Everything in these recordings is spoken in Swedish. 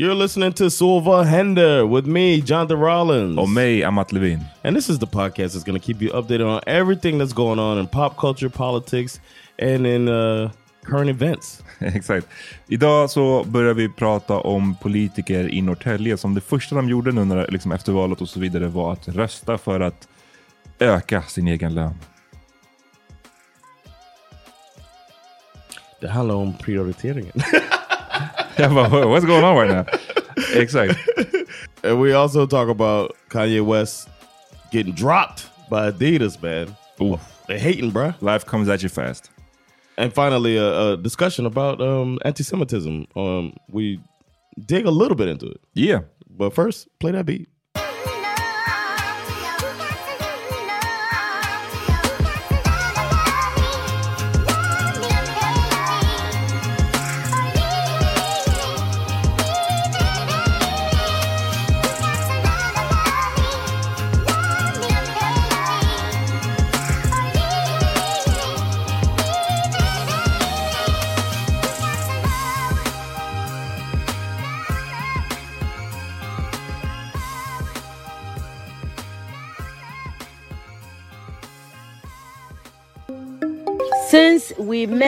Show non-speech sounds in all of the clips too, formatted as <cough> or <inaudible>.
You're listening to Silva Hender with me, Jonathan Rollins. Och mig, Amat Levin. And this is the podcast that's going to keep you updated on everything that's going on in pop culture, politics, and in uh, current events. <laughs> Exakt. Idag så börjar vi prata om politiker i Norrtälje som det första de gjorde nu när, liksom efter valet och så vidare var att rösta för att öka sin egen lön. Det handlar om prioriteringen. <laughs> <laughs> Jag bara, what's going on right now? Exakt. <laughs> and we also talk about Kanye West getting dropped by Adidas, man. Ooh. They're hating, bruh. Life comes at you fast. And finally, a, a discussion about um, anti-Semitism. Um, we dig a little bit into it. Yeah. But first, play that beat.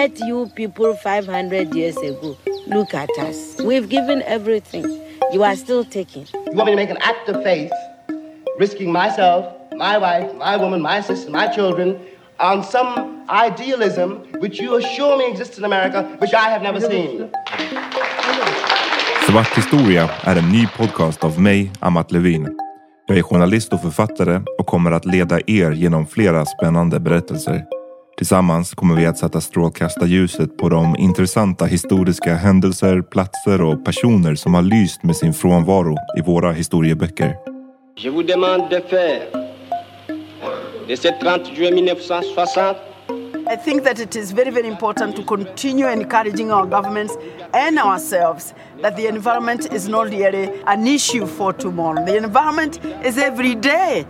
Met you people 500 years ago, look at us. We've given everything. You are still taking. You want me to make an act of faith, risking myself, my wife, my woman, my sister, my children, on some idealism which you assure me exists in America, which I have never seen. Svart historia är en ny podcast av mig, Amat Levin. Jag är journalist och författare och kommer att leda er genom flera spännande berättelser. Tillsammans kommer vi att sätta strålkastarljuset på de intressanta historiska händelser, platser och personer som har lyst med sin frånvaro i våra historieböcker. Je vous demande de faire de ce 30 juillet 1960 I think that it is very, very important to continue encouraging our governments and ourselves that the environment is not really an issue for tomorrow. The environment is every day.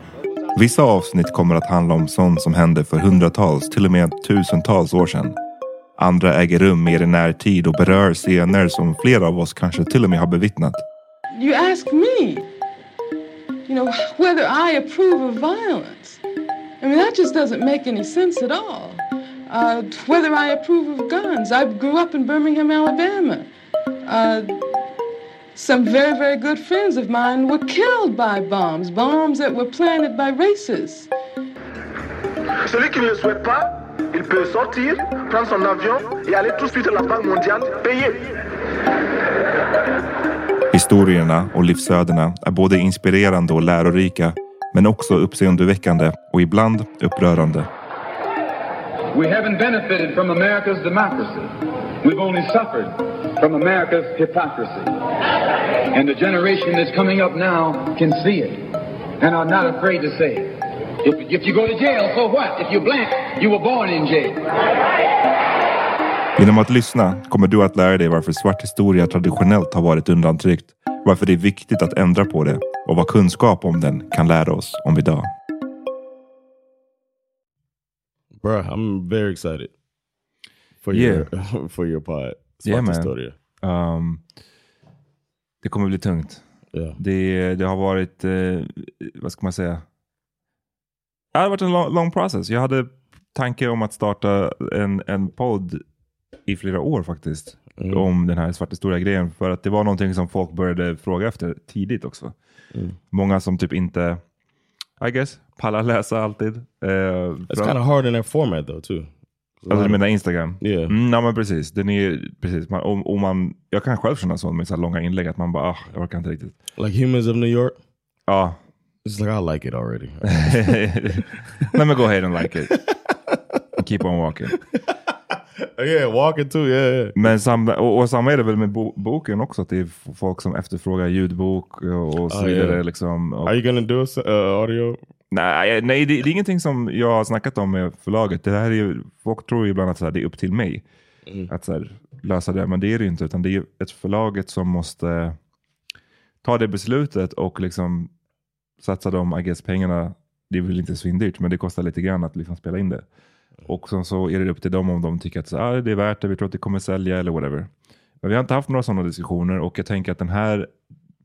Vissa avsnitt kommer att handla om sånt som hände för hundratals, till och med tusentals år sedan. Andra äger rum mer i närtid och berör scener som flera av oss kanske till och med har bevittnat. You ask me, you know, whether I approve of violence. I mean, that just doesn't make any sense at all. Uh, whether I approve of guns. I grew up in Birmingham, Alabama. Uh, some very, very good friends of mine were killed by bombs, bombs that were planted by racists. Celui qui ne le souhaite pas, il peut sortir, prendre son avion et aller tout de suite à la Banque mondiale payer. Historierna och livsödena är både inspirerande och lärorika, men också uppseendeväckande och ibland upprörande. We haven't benefited from America's democracy. We've only suffered from America's hypocrisy. And the generation that's coming up now can see it and are not afraid to say it. If, if you go to jail, so what? If you're black, you were born in jail. Genom att lyssna kommer du att lära dig varför svart historia traditionellt har varit undantryckt, varför det är viktigt att ändra på det och vad kunskap om den kan lära oss om idag. Bro, I'm very excited for Yeah. your <laughs> for your pod. Svart historia. Um, det kommer bli tungt. Yeah. Det, det har varit, eh, vad ska man säga? Det har varit en lång, lång process. Jag hade tanke om att starta en, en podd i flera år faktiskt. Mm. Om den här svarta stora grejen. För att det var någonting som folk började fråga efter tidigt också. Mm. Många som typ inte, I guess, pallar läsa alltid. Eh, It's kind of hard in that format though too. Alltså du menar Instagram? Yeah. Mm, ja men precis. Den är, precis. Man, om, om man, jag kan själv känna så med så långa inlägg att man bara, ah, jag orkar inte riktigt. Like Humans of New York? Ja. It's like I like it already. <laughs> Nej men go ahead and like it. Keep on walking. <laughs> yeah, walking too, yeah. yeah. Men samma, och, och samma är det väl med bo, boken också, att det är folk som efterfrågar ljudbok och, och så Ah, vidare. yeah. Liksom. Och, Are you gonna do a uh, audio? Nej, nej det, det är ingenting som jag har snackat om med förlaget. Det här är folk tror ju ibland att så här, det är upp till mig att så här, lösa det, men det är det inte. Utan det är ett förlaget som måste ta det beslutet och liksom satsa de pengarna. Det är väl inte svindyrt, men det kostar lite grann att liksom spela in det. Och sen så är det upp till dem om de tycker att så, ah, det är värt det, vi tror att det kommer sälja eller whatever. Men vi har inte haft några sådana diskussioner och jag tänker att den här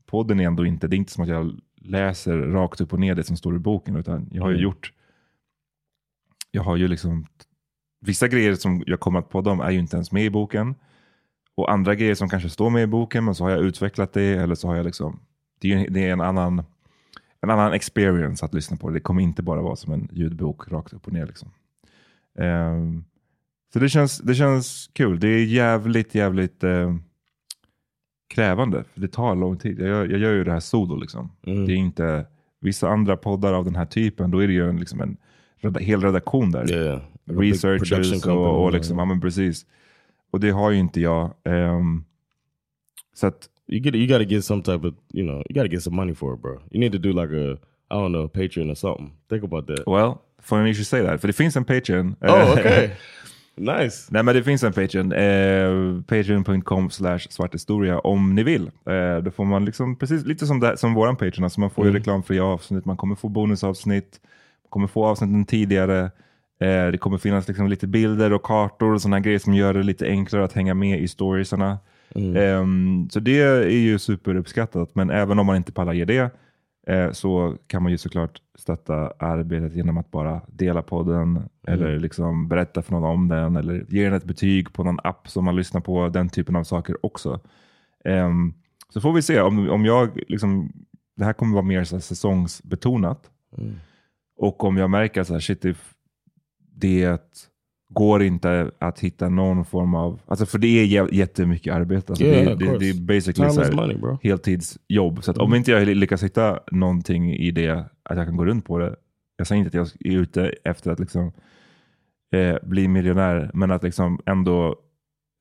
podden är ändå inte, det är inte som att jag läser rakt upp och ner det som står i boken, utan jag har ju Mm. gjort, jag har ju liksom, vissa grejer som jag kommer att podda om är ju inte ens med i boken. Och andra grejer som kanske står med i boken, men så har jag utvecklat det, eller så har jag liksom, det är, det är en annan en annan experience att lyssna på. Det kommer inte bara vara som en ljudbok rakt upp och ner. Liksom. Ehm, så det känns, det känns kul. Det är jävligt, jävligt eh, krävande. För det tar lång tid. Jag, jag gör ju det här solo. Liksom. Mm. Det är inte vissa andra poddar av den här typen. Då är det ju en, liksom en reda, hel redaktion där. Yeah. Researchers och, och liksom, ja men precis. Och det har ju inte jag. Ehm, så att You get you got to get some type of you know you got to get some money for it, bro. You need to do like a I don't know Patreon or something. Think about that. Well, funny you should say that. För det finns en Patreon. Oh, okay. <laughs> nice. Nej men det finns en Patreon. Eh, Patreon.com slash svarthistoria om ni vill. Eh, då får man liksom precis lite som, det, som våran Patreon. Alltså man får ju Mm. reklamfria avsnitt. Man kommer få bonusavsnitt. Man kommer få avsnitten tidigare. Eh, det kommer finnas liksom lite bilder och kartor och sådana grejer som gör det lite enklare att hänga med i storiesarna. Mm. Ehm, så det är ju superuppskattat. Men även om man inte pallar ge det eh, så kan man ju såklart stötta arbetet genom att bara dela podden eller liksom berätta för någon om den eller ge den ett betyg på någon app som man lyssnar på. Den typen av saker också. Ehm, så får vi se om, om jag liksom, det här kommer vara mer så här säsongsbetonat. Mm. Och om jag märker att det, det går inte att hitta någon form av, alltså för det är jä- jättemycket arbete. Alltså Yeah, det, det, det är basically så money, heltidsjobb. Så om Mm. inte jag lyckas hitta någonting i det, att jag kan gå runt på det. Jag säger inte att jag är ute efter att liksom, eh, bli miljonär, men att liksom ändå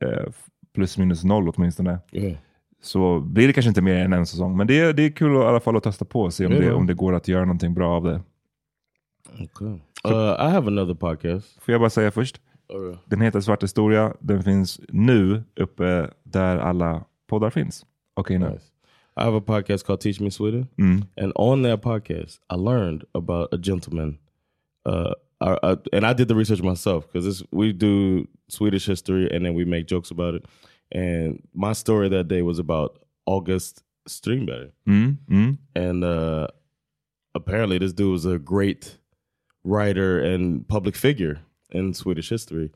eh, plus minus noll åtminstone. Yeah. Så blir det kanske inte mer än en säsong. Men det är, det är kul att, i alla fall att testa på och se om, Ja, det, om det går att göra någonting bra av det. Okay. Uh, I have another podcast. Får jag bara säga först? Okay. Den heter Svart historia. Den finns nu uppe där alla poddar finns. Okej nu. Nice. I have a podcast called Teach Me Sweden, Mm. and on that podcast, I learned about a gentleman. Uh, I, I, and I did the research myself because we do Swedish history, and then we make jokes about it. And my story that day was about August Strindberg, Mm. Mm. and uh, apparently this dude was a great writer and public figure in Swedish history.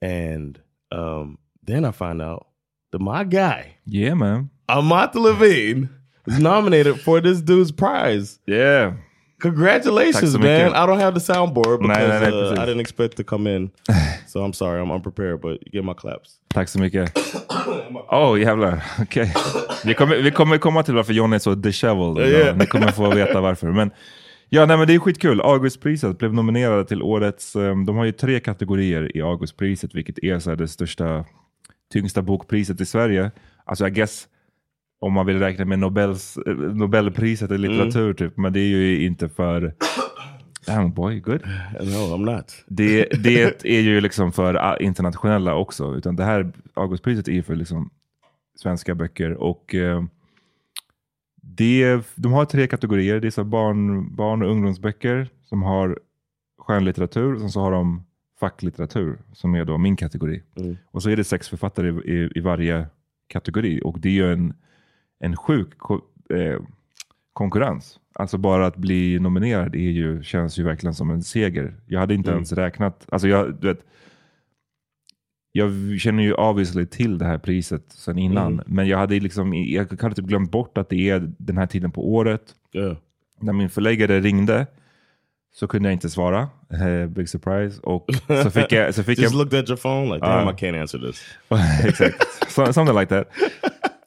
And um, then I find out that my guy, Yeah man. Amat Levine, is nominated for this dude's prize. Yeah. Congratulations, man! I don't have the soundboard Nej, because nej, nej, uh. I didn't expect to come in, <sighs> so I'm sorry, I'm unprepared. But you get my claps. Tack så mycket. Oh, jävlar. Okej. Vi, kommer, vi kommer komma till varför John är så disheveled. Ja. Ni kommer få veta varför. Men, ja, nej, men det är skitkul. Augustpriset blev nominerade till årets... um, de har ju tre kategorier i Augustpriset, vilket är så det största, tyngsta bokpriset i Sverige. Alltså I guess om man vill räkna med Nobels, eh, Nobelpriset i litteratur, typ. men det är ju inte för Damn boy, good. No, I'm not. Det, det är ju liksom för ah, internationella också. Utan det här Augustpriset är ju för liksom svenska böcker. Och eh, det, de har tre kategorier. Det är så barn, barn och ungdomsböcker som har skönlitteratur. Och så har de facklitteratur som är då min kategori. Mm. Och så är det sex författare i, i, i varje kategori. Och det är ju en, en sjuk ko, eh, konkurrens. Alltså bara att bli nominerad är ju, känns ju verkligen som en seger. Jag hade inte Mm. ens räknat. Alltså jag, du vet, jag känner ju obviously till det här priset sen innan. Mm. Men jag hade liksom, jag hade typ glömt bort att det är den här tiden på året. Yeah. När min förläggare ringde så kunde jag inte svara. Eh, big surprise. Och så fick jag... Så fick <laughs> Just jag looked at your phone like, damn, Ja. I can't answer this. <laughs> Exakt. So, something like that.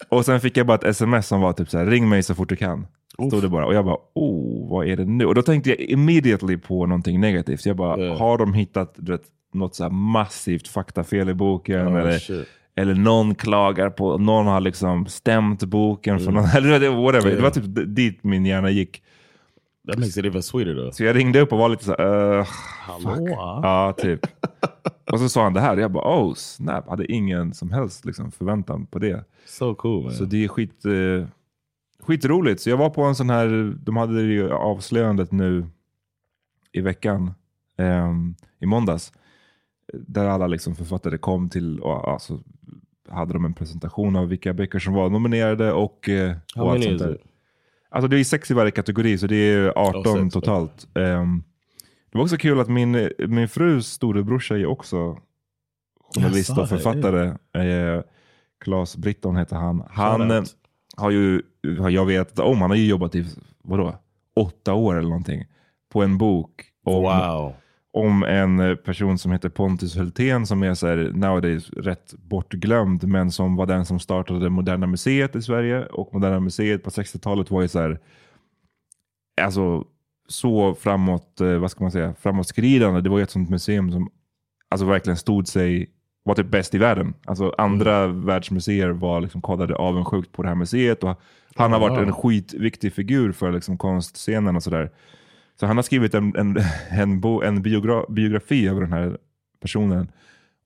Och sen fick jag bara ett sms som var typ så här, ring mig så fort du kan. Stod det bara. Och jag bara, oh, vad är det nu? Och då tänkte jag immediately på någonting negativt. Jag bara, har de hittat du vet, något så massivt faktafel i boken? Oh, eller, shit. eller någon klagar på, någon har liksom stämt boken för någon, <laughs> eller det- whatever. Det Yeah. var typ dit min hjärna gick. That makes it even sweeter though. Så jag ringde upp och var lite så här, uh, Hallå? Ja, typ. och så sa han det här och jag bara, oh snap. Hade ingen som helst liksom, förväntan på det. So cool man. Så det är skit, eh, skitroligt. Så jag var på en sån här, de hade ju avslöjandet nu i veckan, ehm, i måndags. Där alla liksom författare kom till och alltså, hade de en presentation av vilka böcker som var nominerade och, eh, och allt sånt där. Alltså det är sex i varje kategori så det är 18 Oh, sex, totalt. Ehm, det var också kul att min, min frus storebrorsa är också journalist och författare. Eh, Claes Britton heter han. Han eh, har ju, jag vet om, han har ju jobbat i vadå, åtta år eller någonting på en bok om, Wow. Om en eh, person som heter Pontus Hultén som är så här, nowadays rätt bortglömd men som var den som startade Moderna Museet i Sverige och Moderna Museet på 60-talet var ju så här, alltså så framåt, eh, vad ska man säga, framåtskridande. Det var ju ett sånt museum som alltså verkligen stod sig, var typ bäst i världen. Alltså andra världsmuseer var liksom kollade avundsjukt på det här museet och han har varit en skitviktig figur för liksom konstscenen och sådär. Så han har skrivit en, en, en, bo, en biogra, biografi över den här personen.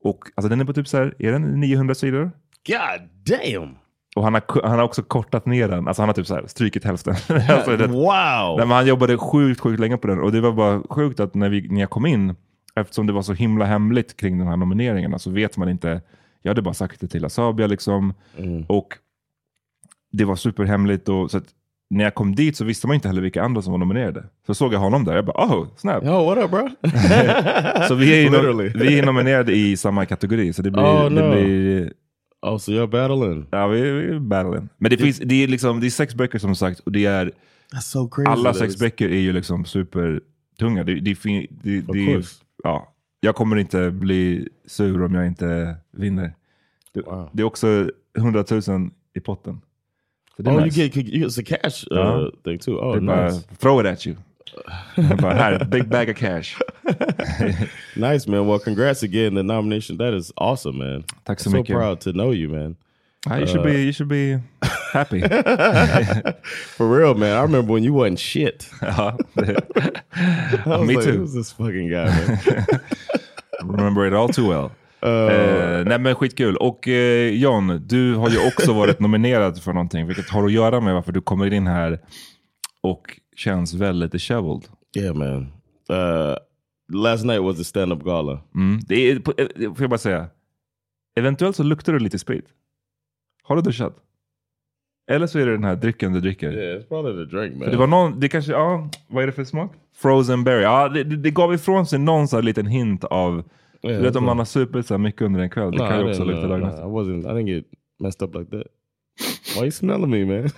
Och alltså den är på typ så här, är den 900 sidor? God damn! Och han har, han har också kortat ner den. Alltså han har typ så här strykit hälften. <laughs> alltså det, wow! Nej, men han jobbade sjukt, sjukt länge på den. Och det var bara sjukt att när, vi, när jag kom in, eftersom det var så himla hemligt kring de här nomineringarna, så vet man inte. Jag hade bara sagt det till Asabia liksom. Och det var superhemligt. Och, så att när jag kom dit så visste man inte heller vilka andra som var nominerade. Så såg jag honom där. Jag bara, oh, snap. Yo, what up bro? <laughs> så vi är, Literally. vi är nominerade i samma kategori. Så det blir... Oh, det no. blir Oh, so you're battling? Ja, vi, vi är battling. Men det, finns, det, är liksom, det är sex böcker som sagt. Och det är, That's so crazy. alla sex böcker är ju liksom supertunga. Det, det, det, Of det, course. ja, jag kommer inte bli sur om jag inte vinner. Det, det är också 100 000 i potten. Så Oh, nice. you get it's a cash uh, Ja. thing too. Oh, det är nice. throw it at you. Det är bara, här, big bag of cash. <laughs> nice man. Well, congrats again. The nomination. That is awesome, man. Tack så I'm so mycket. proud to know you, man. Ah, you, should Uh, be, you should be happy. <laughs> For real, man. I remember when you wasn't shit. Ja, <laughs> I was Me like, too. Who's this fucking guy, man? Remember it all too well. Eh, nej men skitkul. Och eh, John, du har ju också varit nominerad för någonting, vilket har att göra med varför du kommer in här och känns väldigt disheveled. Yeah, man. Uh, last night was the stand-up gala. Mm. Det är, får jag bara säga, eventuellt så luktar du lite sprit. Har du duschat? Eller så är det den här drycken du dricker. Yeah, it's probably the drink, man. För det var någon, det kanske, ja, vad är det för smak? Frozen berry. Ja, det, det, det gav ifrån sig någon sån liten hint av, Yeah, du vet om man har supit så mycket under en kväll, det No, kan I ju också lukta dagen no, efter. I wasn't. I didn't get messed up like that. Why are you smelling me, man?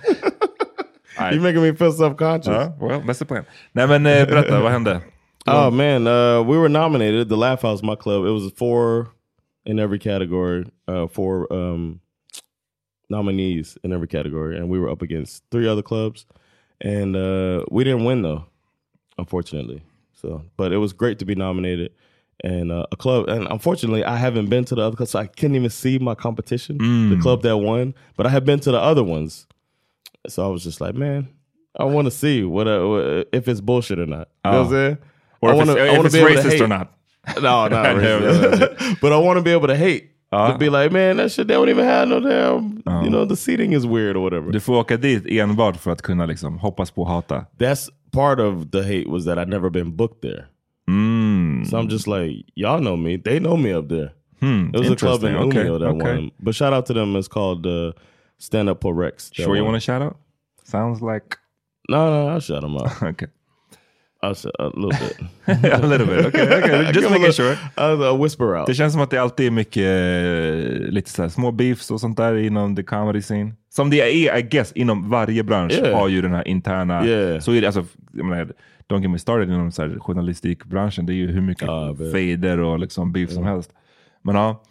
<laughs> You're making me feel self-conscious. Ja, well, bästa poäng. Nej men eh, berätta, vad hände? <laughs> Oh man, uh, we were nominated. The Laugh House, my club. It was four in every category. Uh, four um, nominees in every category, and we were up against three other clubs, and uh, we didn't win though, unfortunately. So, but it was great to be nominated, and uh, a club. And unfortunately, I haven't been to the other clubs, so I couldn't even see my competition, the club that won. But I have been to the other ones, so I was just like, man, I want to see what, uh, what if it's bullshit or not. You know what I'm Oh. saying? Or I if wanna, it's- I if wanna it's be racist hate. or not. <laughs> No, not <laughs> No, racist. <laughs> but I want to be able to hate. To be like, man, that shit they don't even have no damn. You know, the seating is weird or whatever. Du får åka dit enbart för att kunna liksom hoppas på hata. That's part of the hate was that I'd never been booked there. So I'm just like, y'all know me. They know me up there. Hmm, It was a club in. Okay, Umeå that okay. won. But shout out to them. It's called uh, Stand Up for Rex. Sure you want to shout out? Sounds like... No, no, I'll shut them out. <laughs> okay. I'll shut a little bit. <laughs> a little bit, okay. okay. <laughs> Just a making sure. I'll whisper out. Det känns som att det alltid är mycket eh, lite så här, små beefs och sånt där inom the comedy scene. Som det är, I guess, inom varje bransch Yeah. har ju den här interna... Yeah. Så är det, alltså, jag menar, don't get me started inom så här, journalistikbranschen. Det är ju hur mycket fejder och liksom beef som helst. Men ja,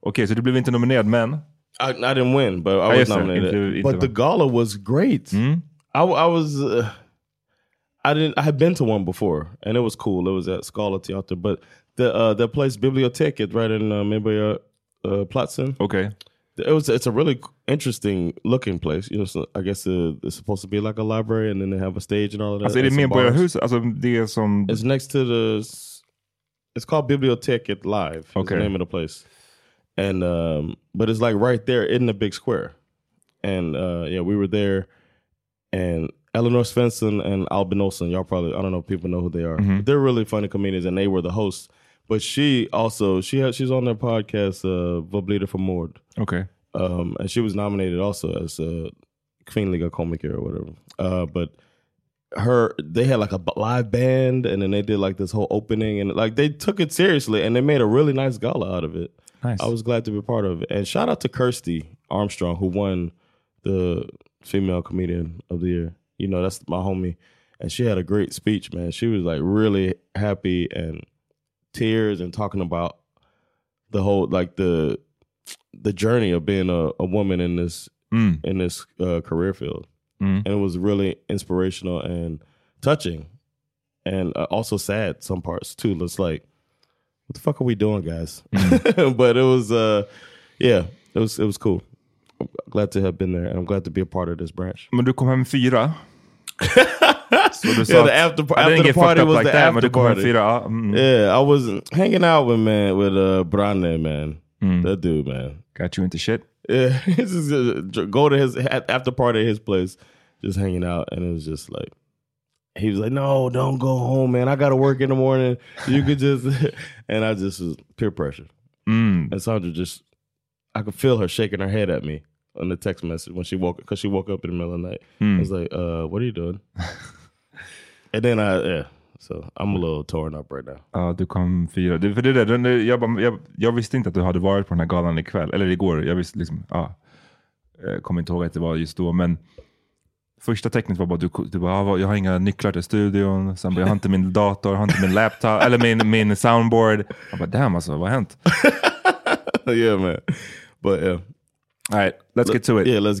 okej, så du blev inte nominerad, men... I, I didn't win, but I was nominated. Inte- inte but the gala was great. I, I was, uh, I didn't, I had been to one before, and it was cool. It was at Scala Theater, but the uh, the place Biblioteket right in uh, Medborgar uh, Platsen. Okay, it was. It's a really interesting looking place. You know, so I guess uh, it's supposed to be like a library, and then they have a stage and all of that. Alltså är det some bars. Medborgarhus? Alltså det som... It's next to the. It's called Biblioteket Live. is Okay. the name of the place, and um, but it's like right there in the big square, and uh, yeah, we were there, and Eleanor Svensson and Albin Olsen. Y'all probably I don't know if people know who they are. Mhm. But they're really funny comedians, and they were the hosts. But she also she had she's on their podcast, uh, Voblida for Mord. Okay. Um, and she was nominated also as a Kvinnliga komiker or whatever. Uh, but her they had like a live band and then they did like this whole opening and like they took it seriously and they made a really nice gala out of it. Nice. I was glad to be part of it. And shout out to Kirsty Armstrong who won the female comedian of the year. You know, that's my homie. And she had a great speech, man. She was like really happy and tears and talking about the whole like the the journey of being a, a woman in this Mm. in this uh, career field, Mm. and it was really inspirational and touching, and uh, also sad some parts too. It's like, what the fuck are we doing, guys? <laughs> but it was, uh, yeah, it was it was cool. I'm glad to have been there, and I'm glad to be a part of this branch. Men du kom hem fyra. <laughs> Så du Yeah, the after, I after didn't the get party fucked up was like the that, after du kom hem party. fyra. Ja, mm. Yeah, I was hanging out with man with uh Branne man, that dude man. Got you into shit. Yeah, <laughs> uh, go to his after party at his place, just hanging out, and it was just like he was like, "No, don't go home, man. I got to work in the morning. You could just," <laughs> and I just was peer pressure. Mm. And Sandra just, I could feel her shaking her head at me on the text message when she woke because she woke up in the middle of the night. Mm. I was like, uh, "What are you doing?" <laughs> and then I, yeah, so I'm a little torn up right now. Ja, du kom fyra. Det, för det där, den, jag, bara- jag, jag visste inte att du hade varit på den här galan ikväll. Eller igår. Jag visste liksom, ja. Jag kommer inte ihåg att det var just då, men första tecknet var bara du, du bara, "Ja, jag har inga nycklar till studion. Sen bara, jag har inte min dator, jag har inte min laptop, eller min, min soundboard. Jag bara, damn alltså, vad har hänt? <laughs> yeah, man. But yeah. All right, let's get to it. Yeah, let's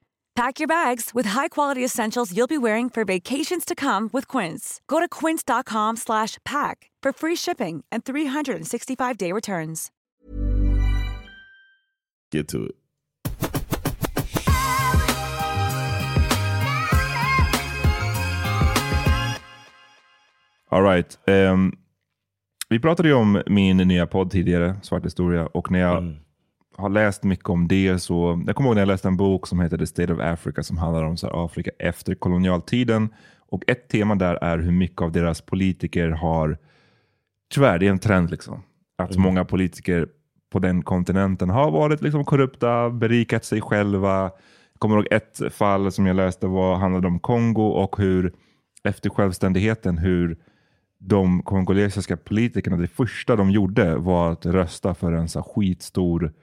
Pack your bags with high-quality essentials you'll be wearing for vacations to come with Quince. Go to quince.com slash pack for free shipping and 365-day returns. Get to it. All right. Um, vi pratade ju om min nya podd tidigare, Svart historia, och när jag mm. Har läst mycket om det så, jag kommer ihåg när jag läste en bok som heter The State of Africa som handlar om så här, Afrika efter kolonialtiden. Och ett tema där är hur mycket av deras politiker har, tyvärr det är en trend liksom, att Mm. många politiker på den kontinenten har varit liksom korrupta, berikat sig själva. Jag kommer ihåg ett fall som jag läste var, handlade om Kongo och hur efter självständigheten hur de kongolesiska politikerna, det första de gjorde var att rösta för en så skitstor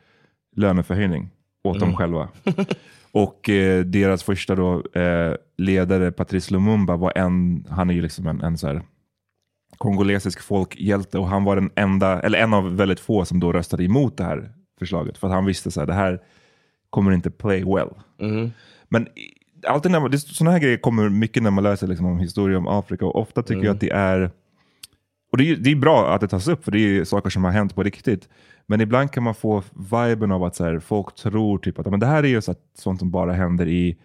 löneförhöjning åt dem Mm. själva. <laughs> Och eh, deras första då, eh, ledare, Patrice Lumumba, var en, han är ju liksom en, en så här kongolesisk folkhjälte och han var den enda, eller en av väldigt få som då röstade emot det här förslaget. För att han visste så här, det här kommer inte play well. Men i- alltid när man, det, sådana här grejer kommer mycket när man läser liksom om historia om Afrika och ofta tycker Mm. jag att det är och det är, det är bra att det tas upp för det är saker som har hänt på riktigt. Men ibland kan man få viben av att så här, folk tror typ att men det här är ju så att, sånt som bara händer i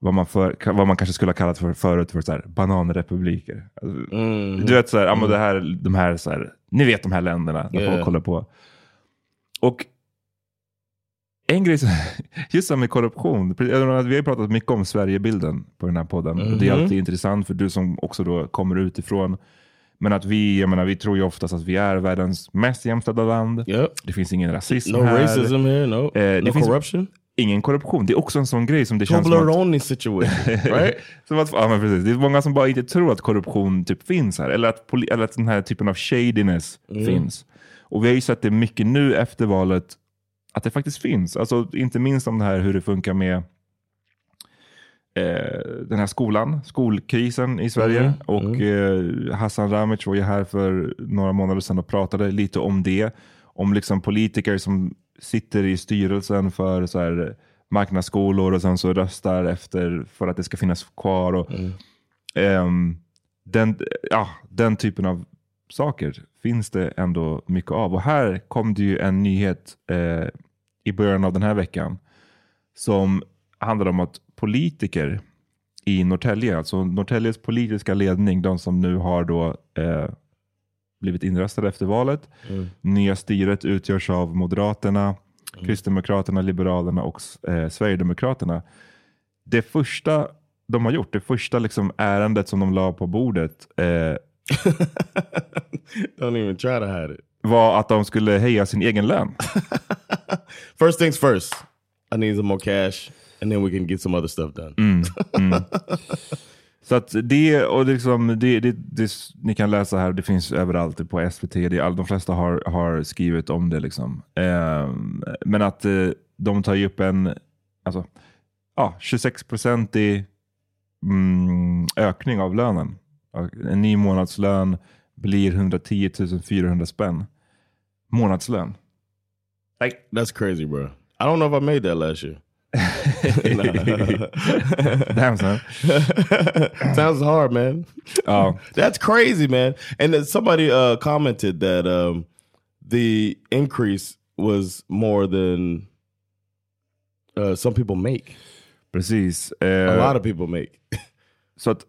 vad man, för, vad man kanske skulle ha kallat för förut för så här, bananrepubliker. Alltså, Du vet, så här, ja, men det här, de här, så här, ni vet de här länderna där Yeah. folk håller på. Och en grej, som, <laughs> just som med korruption. Vi har pratat mycket om Sverigebilden på den här podden. Och det är Mhm. alltid intressant för du som också då kommer utifrån. Men att vi, jag menar, vi tror ju oftast att vi är världens mest jämställda land. Det finns ingen rasism No här. racism here, no- Eh, det no finns corruption? Ingen korruption. Det är också en sån grej som det känns som att... Toblerone situation, <laughs> right? som att, ja, men precis. Det är många som bara inte tror att korruption typ finns här. Eller att, poli- eller att den här typen av shadiness Mm. finns. Och vi har ju sett det mycket nu efter valet, att det faktiskt finns. Alltså, inte minst om det här hur det funkar med den här skolan, skolkrisen i Sverige. Mm, Och eh, Hassan Ramic var ju här för några månader sedan och pratade lite om det. Om liksom politiker som sitter i styrelsen för så här, marknadsskolor och sen så röstar efter för att det ska finnas kvar. Och, ehm, den, ja, den typen av saker finns det ändå mycket av. Och här kom det ju en nyhet eh, i början av den här veckan som handlar om att politiker i Norrtälje, alltså Norrtäljes politiska ledning, de som nu har då eh, blivit inröstade efter valet. Mm. Nya styret utgörs av Moderaterna, Kristdemokraterna, Liberalerna och eh, Sverigedemokraterna. Det första de har gjort, det första liksom ärendet som de la på bordet eh, <laughs> Don't even try to hide it. var att de skulle höja sin egen lön. <laughs> First things first. I need some more cash and then we can get some other stuff done. Mm, mm. <laughs> Så att det, och liksom, det, det, det, ni kan läsa här, det finns överallt på SVT, det, all, de flesta har, har skrivit om det. Liksom. Ehm, men att eh, de tar ju upp en alltså, ja, 26-procentig mm, ökning av lönen. En ny månadslön blir 110 400 spänn. Månadslön. Like, That's crazy, bro. I don't know if I made that last year. <laughs> <laughs> Sounds hard, man. Oh, that's crazy, man. And then somebody uh, commented that um, the increase was more than uh, some people make. Precis. A Eh, lot of people make. <laughs> Så att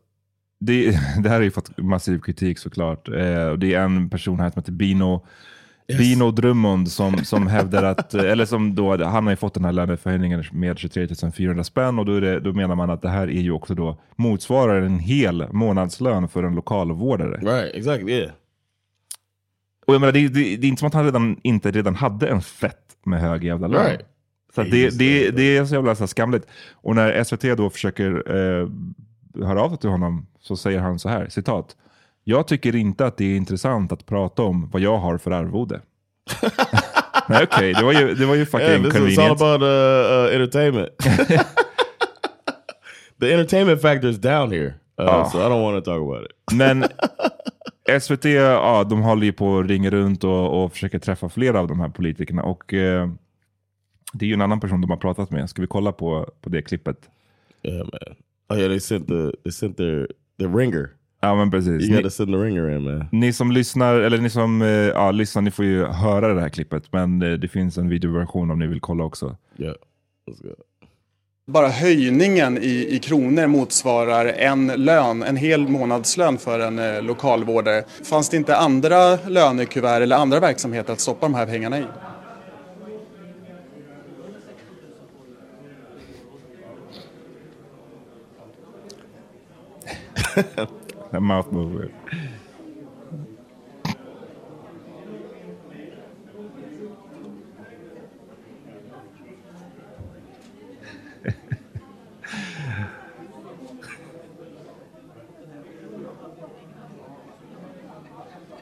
det, det här har ju fått massiv kritik såklart. Eh, och det är en person här som heter Bino, Bino Drummond som, som hävdar att, eh, eller som då, han har ju fått den här löneförhöjningen med 23 400 spänn och då, det, då menar man att det här är ju också då motsvarar en hel månadslön för en lokalvårdare. Right, exactly, yeah. Och jag menar, det, det, det är inte som att han redan, inte redan hade en fett med hög jävla lön. Right. Så det, det, det är så jävla så skamligt. Och när SVT då försöker eh, höra av sig till honom så säger han så här, citat. Jag tycker inte att det är intressant att prata om vad jag har för arvode. <laughs> Nej okej, det, var ju, det var ju fucking Yeah, this is all convenient. about uh, uh, entertainment. <laughs> the entertainment factor is down here. Uh, Ah. So I don't want to talk about it. <laughs> Men SVT, ja, de håller ju på att ringa runt och, och försöker träffa flera av de här politikerna. Och eh, det är ju en annan person de har pratat med. Ska vi kolla på, på det klippet? Yeah, man. Oh yeah, they sent the they sent their the ringer. Ja men precis. You Ni, got to send the ringer in, man. ni som lyssnar, eller ni som eh, ja, lyssnar, ni får ju höra det här klippet. Men eh, det finns en videoversion om ni vill kolla också. Yeah, let's go. Bara höjningen i, i kronor motsvarar en lön, en hel månadslön för en eh, lokalvårdare. Fanns det inte andra lönekuvert eller andra verksamheter att stoppa de här pengarna i? <laughs> That <laughs> mouth move weird.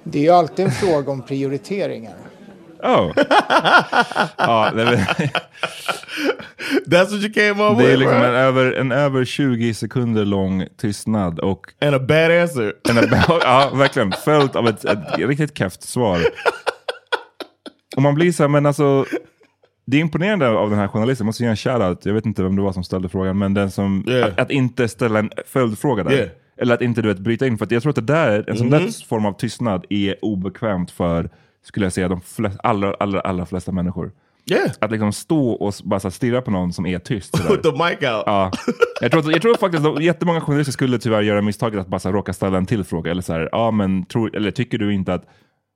Det är ju alltid en fråga om prioriteringar. Oh. <laughs> ja, det, That's what you came up det är with, liksom en right? över, en över 20 sekunder lång tystnad och... And a bad answer. And a bad, ja, verkligen. Följt av ett, ett riktigt keft svar. Och man blir så här, men alltså... Det är imponerande av den här journalisten, jag måste ge en shoutout. Jag vet inte vem det var som ställde frågan, men den som... Yeah. Att, att inte ställa en följdfråga där. Yeah. Eller att inte du vet, bryta in. För jag tror att det där, en sån Mhm. där form av tystnad är obekvämt för, skulle jag säga, de flest, allra, allra, allra flesta människor. Yeah. Att liksom stå och bara så stirra på någon som är tyst. With the mic out. Ja. Jag, tror, jag tror faktiskt att jättemånga journalister skulle tyvärr göra misstaget att bara så råka ställa en till fråga. Eller, så här, ja, men tror, eller tycker du inte att...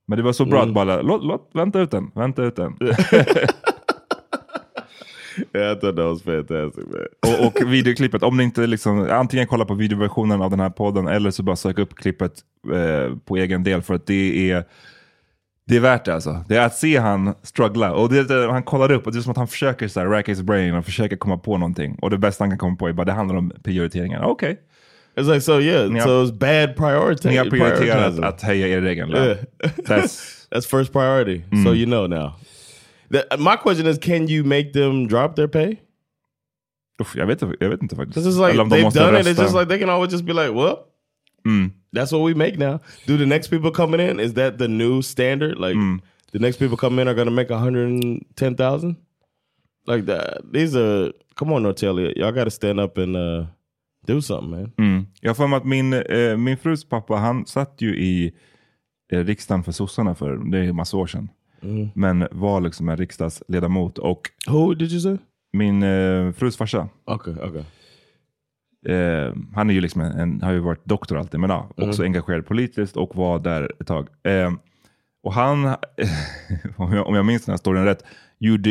Men det var så bra Mm. att bara, låt, låt, vänta ut den, vänta ut den. Yeah, I thought that was fantastic, man. och, och videoklippet, om ni inte liksom, antingen kolla på videoversionen av den här podden eller så bara sök upp klippet eh, på egen del för att det är det är värt det alltså. Det är att se han struggla. Och det, han kollar upp och det är som att han försöker så här, rack his brain och försöker komma på någonting. Och det bästa han kan komma på är bara det handlar om prioriteringar. Okej. It's like, so yeah, Ni har- so it's bad priority. Ni har prioriterat prioritizing. att höja er egen Yeah. lön. <laughs> That's, <laughs> That's first priority. So Mm. you know now. The, my question is, can you make them drop their pay? uff, jag, vet, jag vet inte faktiskt. It's like Eller om de måste it. It's rösta. just like they can always just be like, well, Mm. That's what we make now. Do the next people coming in? Is that the new standard? Like Mm. the next people coming in are to make one hundred ten thousand? Like that? These are come on, Nortelli. Y'all got to stand up and uh, do something, man. Mm. Jag mig att min, eh, min frus pappa, han satt ju i eh, riksdagen för sossarna för det är massa år sedan. Mm. Men var liksom en riksdagsledamot. Och Who did you say? min eh, frus farsa. Okay, okay. Eh, han är ju liksom en, en, har ju varit doktor alltid, men ja, också Mm. engagerad politiskt och var där ett tag. Eh, och han, <laughs> om, jag, om jag minns den här storyn rätt, gjorde,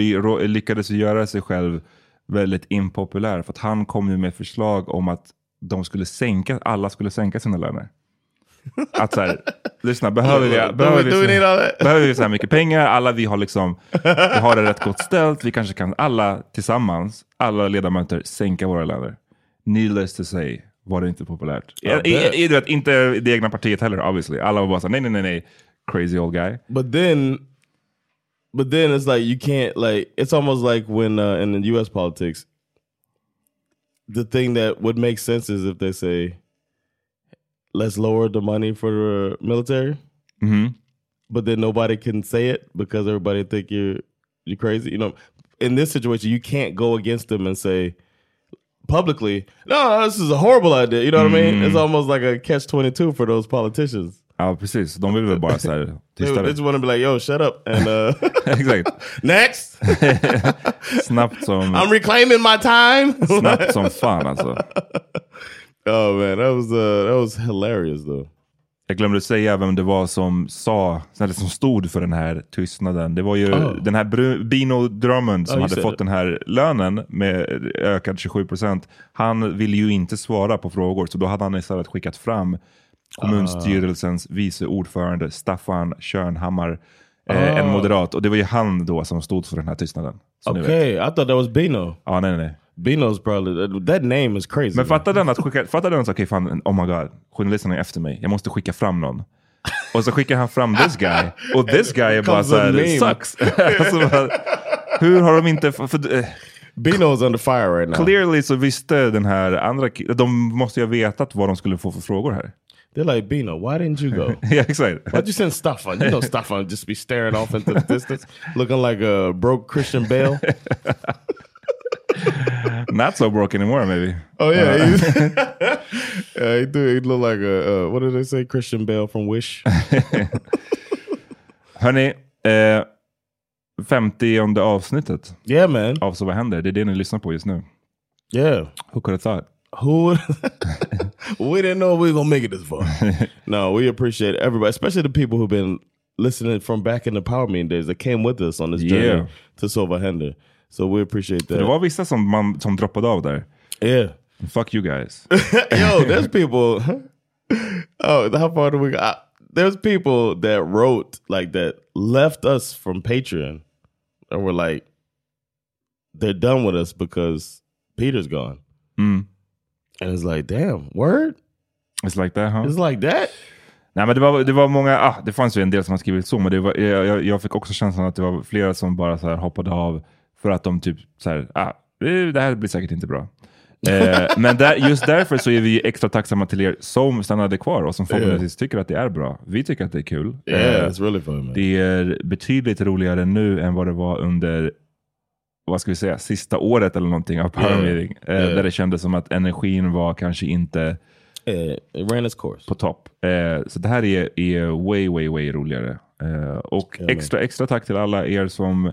lyckades göra sig själv väldigt impopulär. För att han kom ju med förslag om att de skulle sänka, alla skulle sänka sina löner. Att så här, <laughs> lyssna, behöver vi, behöver vi, that? <laughs> behöver vi så här mycket pengar? Alla vi har liksom, vi har det rätt gott ställt. Vi kanske kan alla tillsammans, alla ledamöter, sänka våra löner. Needless to say var det inte populärt. I I, i, inte det egna partiet heller obviously. Alla var bara så här, nej, nej, nej, nej, crazy old guy. But then, but then it's like you can't like. It's almost like when uh, in the U.S. politics, the thing that would make sense is if they say, "Let's lower the money for the military," Mhm. but then nobody can say it because everybody think you're you're crazy. You know, in this situation, you can't go against them and say publicly, "No, this is a horrible idea." You know what I mean? Mm. It's almost like a catch twenty two for those politicians. Ja, precis. De vill väl bara så här, They, they just want to be like, "Yo, shut up," and uh, <laughs> Exakt. <laughs> next. <laughs> Snabbt som, I'm reclaiming my time. snabbt som fan alltså. Oh man, that was uh, that was hilarious though. Jag glömde säga vem det var som sa, eller som stod för den här tystnaden. Det var ju Oh. den här Bru- Bino Drummond som Oh, hade fått it. den här lönen med ökad 27 procent. Han ville ju inte svara på frågor, så då hade han istället skickat fram kommunstyrelsens vice ordförande Staffan Körnhammar, eh, en Oh. moderat. Och det var ju han då som stod för den här tystnaden. Vet. Okay, I thought that was Bino. Ja, nej, nej. Bino's probably that, name is crazy. Men fatta den att skicka, fatta den att okej fan, oh my god, journalisten är efter mig, jag måste skicka fram någon. Och så skickar han fram this guy, och this guy är bara såhär, meme. sucks. <laughs> alltså, bara, hur har de inte, för, för, eh, Bino's under fire right now. clearly så visste den här andra, de måste ju ha vetat vad de skulle få för frågor här. They're like Bino. Why didn't you go? <laughs> ja, exakt. Why'd you send Staffan? You know Staffan just be staring off into the distance, looking like a broke Christian Bale. <laughs> <laughs> Not so broke anymore maybe. Oh yeah, Uh, <laughs> yeah, he do. He look like a uh, what did they say? Christian Bale from Wish. <laughs> Hörni, eh, 50 avsnittet Yeah, man. av Så vad händer? Det är det ni lyssnar på just nu. Yeah. Who could have thought? Who we didn't know we were gonna make it this far. no, we appreciate everybody, especially the people who've been listening from back in the power meeting days that came with us on this journey Yeah. to Sova Hender. So we appreciate that. det var vissa som, man, som droppade av där. Yeah. Fuck you guys. <laughs> Yo, there's people. <laughs> oh, how far do we go? There's people that wrote like that left us from Patreon, and were like, they're done with us because Peter's gone. Mm. And it's like, damn, word. It's like that, huh? It's like that. Nej, men det var, det var många, ah, det fanns ju en del som har skrivit så, men det var, jag, jag- jag fick också känslan att det var flera som bara så här hoppade av för att de typ så här, ah, eh, det här blir säkert inte bra. Eh, men där, just därför så är vi extra tacksamma till er som stannade kvar och som förhoppningsvis tycker att det är bra. Vi tycker att det är kul. Yeah, Eh, really fun. Det är betydligt roligare nu än vad det var under vad ska vi säga, sista året eller någonting av Power Yeah. Meeting. Eh, Yeah. Där det kändes som att energin var kanske inte course. på topp. Eh, så det här är, är way, way, way roligare. Eh, och extra, extra tack till alla er som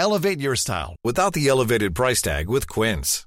Elevate your style without the elevated price tag with Quince.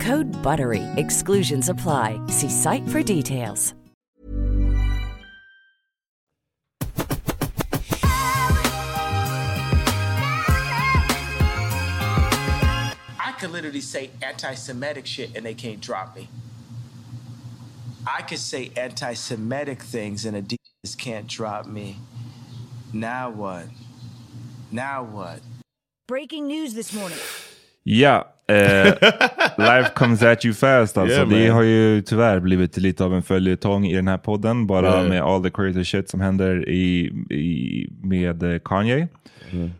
Code BUTTERY. Exclusions apply. See site for details. I could literally say anti-Semitic shit and they can't drop me. I could say anti-Semitic things and Adidas can't drop me. Now what? Now what? Breaking news this morning. Ja, eh, <laughs> life comes at you fast alltså. Yeah, det har ju tyvärr blivit lite av en följetong i den här podden. Bara Yeah. med all the crazy shit som händer i, i, med eh, Kanye.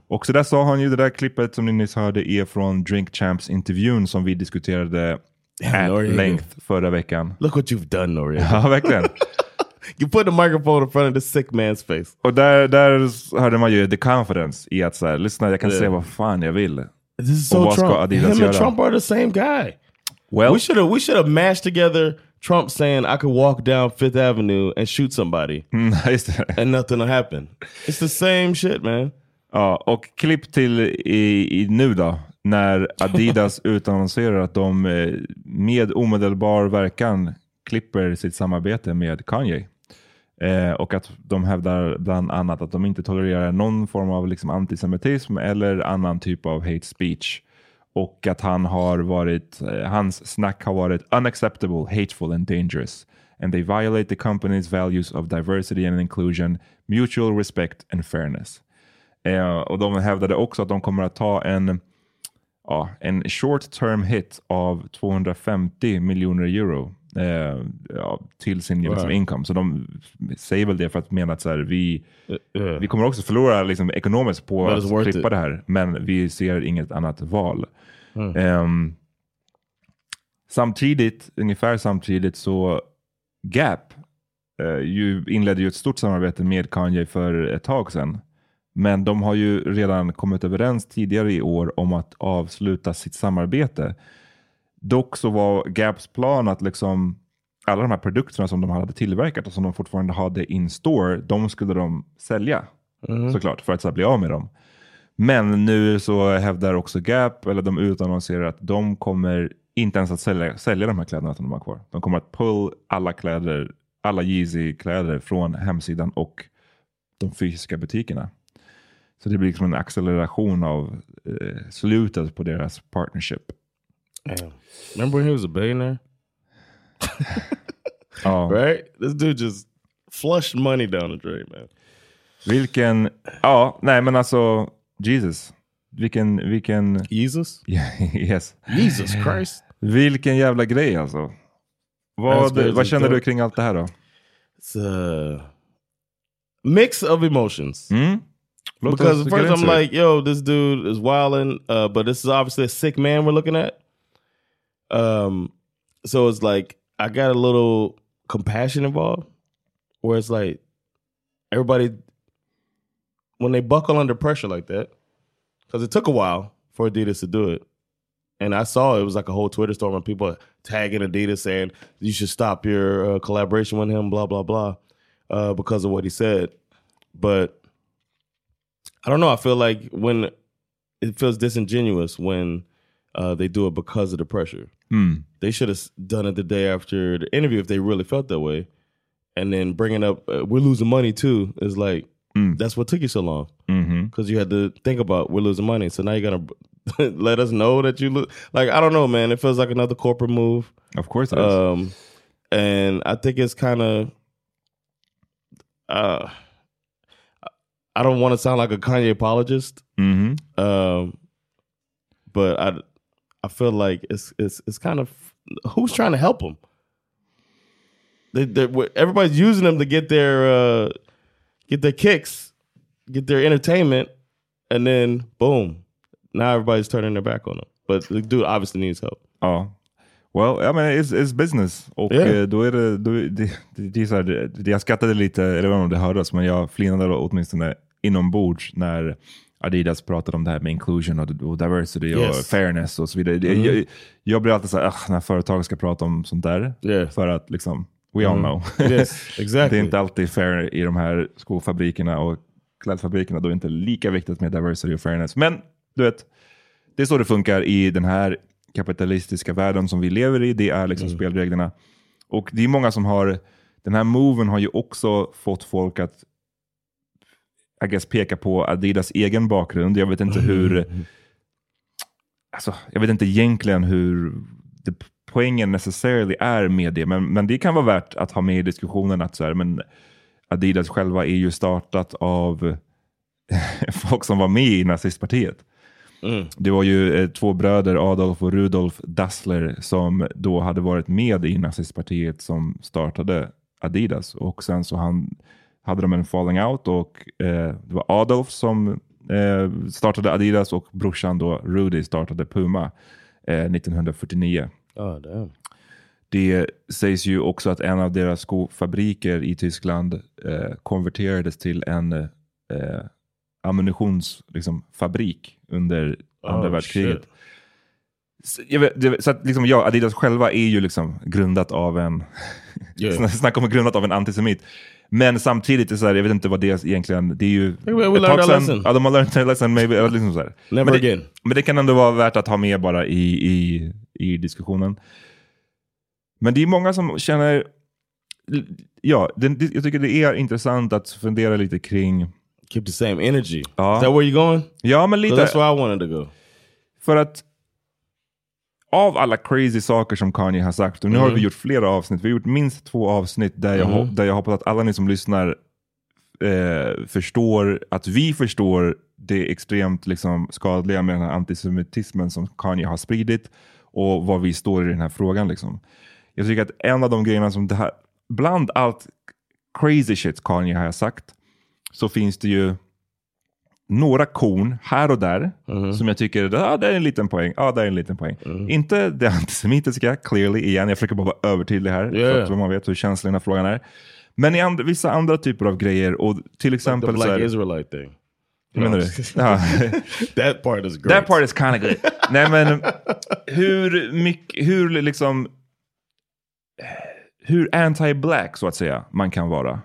Och så där sa han ju, det där klippet som ni nyss hörde är från Drink Champs intervjun som vi diskuterade at length förra veckan. Look what you've done, Noriega. <laughs> Ja, verkligen. <laughs> you put the microphone in front of the sick man's face. Och där, där hörde man ju the confidence i att så här, lyssna jag kan Yeah. säga vad fan jag vill. This is Och so ska Trump. Him göra? and Trump are the same guy. Well- we should have we should have mashed together Trump saying I could walk down Fifth Avenue and shoot somebody. <laughs> Mm. And nothing will happen. It's the same shit man. Ja, och klipp till i, i nu då, när Adidas <laughs> utannonserar att de eh, med omedelbar verkan klipper sitt samarbete med Kanye. Eh, och att de hävdar bland annat att de inte tolererar någon form av liksom antisemitism eller annan typ av hate speech. Och att han har varit, eh, hans snack har varit unacceptable, hateful and dangerous. And they violate the company's values of diversity and inclusion, mutual respect and fairness. Eh, och de hävdade också att de kommer att ta en, ja, en short term hit av 250 miljoner euro eh, ja, till sin liksom, Right. income. Så de säger väl det för att mena att så här, vi, vi kommer också förlora liksom, ekonomiskt på worth att klippa it. det här. Men vi ser inget annat val. Mm. Ehm, samtidigt, ungefär samtidigt så Gap eh, ju inledde ju ett stort samarbete med Kanye för ett tag sedan. Men de har ju redan kommit överens tidigare i år om att avsluta sitt samarbete. Dock så var Gaps plan att liksom alla de här produkterna som de hade tillverkat och som de fortfarande hade in store, de skulle de sälja Mm. såklart för att så bli av med dem. Men nu så hävdar också Gap, eller de utannonserar att de kommer inte ens att sälja, sälja de här kläderna som de har kvar. De kommer att pull alla kläder, alla Yeezy-kläder från hemsidan och de fysiska butikerna. Så det blir liksom en acceleration av eh, slutet på deras partnership. Damn. Remember when he was a billionaire? Ja. <laughs> Right? This dude just flushed money down the drain, man. Vilken, ja, nej men alltså Jesus. Vilken, vilken... Jesus? <laughs> yes. Jesus Christ. Vilken jävla grej alltså. Vad, vad känner du kring allt det här då? It's a mix of emotions. Mm? Because first I'm like, yo, this dude is wilding, uh, but this is obviously a sick man we're looking at. Um, so it's like I got a little compassion involved, where it's like everybody when they buckle under pressure like that, because it took a while for Adidas to do it. And I saw it was like a whole Twitter storm of people tagging Adidas saying you should stop your uh, collaboration with him, blah blah blah, uh, because of what he said. But I don't know. I feel like when it feels disingenuous when uh, they do it because of the pressure. Hmm. They should have done it the day after the interview if they really felt that way. And then bringing up, uh, we're losing money too, is like, that's what took you so long. Mhm. Because you had to think about, we're losing money. So now you're going <laughs> to let us know that you lose. Like, I don't know, man. It feels like another corporate move. Of course. Um, and I think it's kind of, uh, I don't want to sound like a Kanye apologist. Mhm. Um, but I, I feel like it's it's it's kind of who's trying to help them. They, everybody's using them to get their uh, get their kicks, get their entertainment, and then boom, now everybody's turning their back on them. But the dude obviously needs help. Ja. Well, I mean, it's, it's business. Och Yeah. eh, då är det, då, är det, det, är så här, jag skrattade lite, eller jag vet inte om det hördes, men jag flinade åtminstone inombords när Adidas pratade om det här med inclusion och, och diversity och Yes. fairness och så vidare. Mhm. Jag, jag blir alltid så här, "Ugh, när företag ska prata om sånt där, för att liksom, we all Mm. know. <laughs> Yes, exactly. det är inte alltid fair i de här skofabrikerna och klädfabrikerna. Då är det inte lika viktigt med diversity och fairness. Men du vet, det är så det funkar i den här kapitalistiska världen som vi lever i. Det är liksom spelreglerna. Och det är många som har, den här moven har ju också fått folk att I guess, peka på Adidas egen bakgrund. Jag vet inte hur, alltså, jag vet inte egentligen hur det, poängen necessarily är med det, men, men det kan vara värt att ha med i diskussionen att så här, men Adidas själva är ju startat av <laughs> folk som var med i nazistpartiet. Det var ju eh, två bröder, Adolf och Rudolf Dassler, som då hade varit med i nazistpartiet som startade Adidas. Och sen så han, hade de en falling out och eh, det var Adolf som eh, startade Adidas och brorsan då Rudy startade Puma eh, 1949. Oh, damn. Det sägs ju också att en av deras skofabriker i Tyskland eh, konverterades till en eh, ammunitionsfabrik liksom, under andra Oh, världskriget. shit. Vet, så att liksom, ja, Adidas själva är ju liksom grundat av en, Yeah. <laughs> snacka om grundat av en antisemit. Men samtidigt, är det så här, jag vet inte vad det är egentligen, det är ju... we ett tag sedan- lesson. Ja, de har learned their lesson, maybe, liksom så här. Never men det, again. Men det kan ändå vara värt att ha med bara i, i, i diskussionen. Men det är många som känner, ja, det, det, jag tycker det är intressant att fundera lite kring... Keep the same energy. Ja. Is that where you're going? Ja, men lite. So that's where I wanted to go. För att av alla crazy saker som Kanye har sagt, och nu har Mm. vi gjort flera avsnitt, vi har gjort minst två avsnitt där jag, ho- där jag hoppas att alla ni som lyssnar eh, förstår, att vi förstår det extremt liksom, skadliga med den här antisemitismen som Kanye har spridit och var vi står i den här frågan. Liksom. Jag tycker att en av de grejerna som det här, bland allt crazy shit Kanye har sagt, så finns det ju några korn här och där som jag tycker, ah, det är en liten poäng, ah, det är en liten poäng. Inte det antisemitiska, clearly, igen, jag försöker bara vara övertydlig här, Yeah. så att man vet hur känslig den här frågan är. Men i and vissa andra typer av grejer, och till Like the exempel så Black här, Israelite thing. Hur menar du? <laughs> Ja. That part is great. That part is kind of good. Nej men hur mycket, hur liksom, hur anti-black så att säga man kan vara.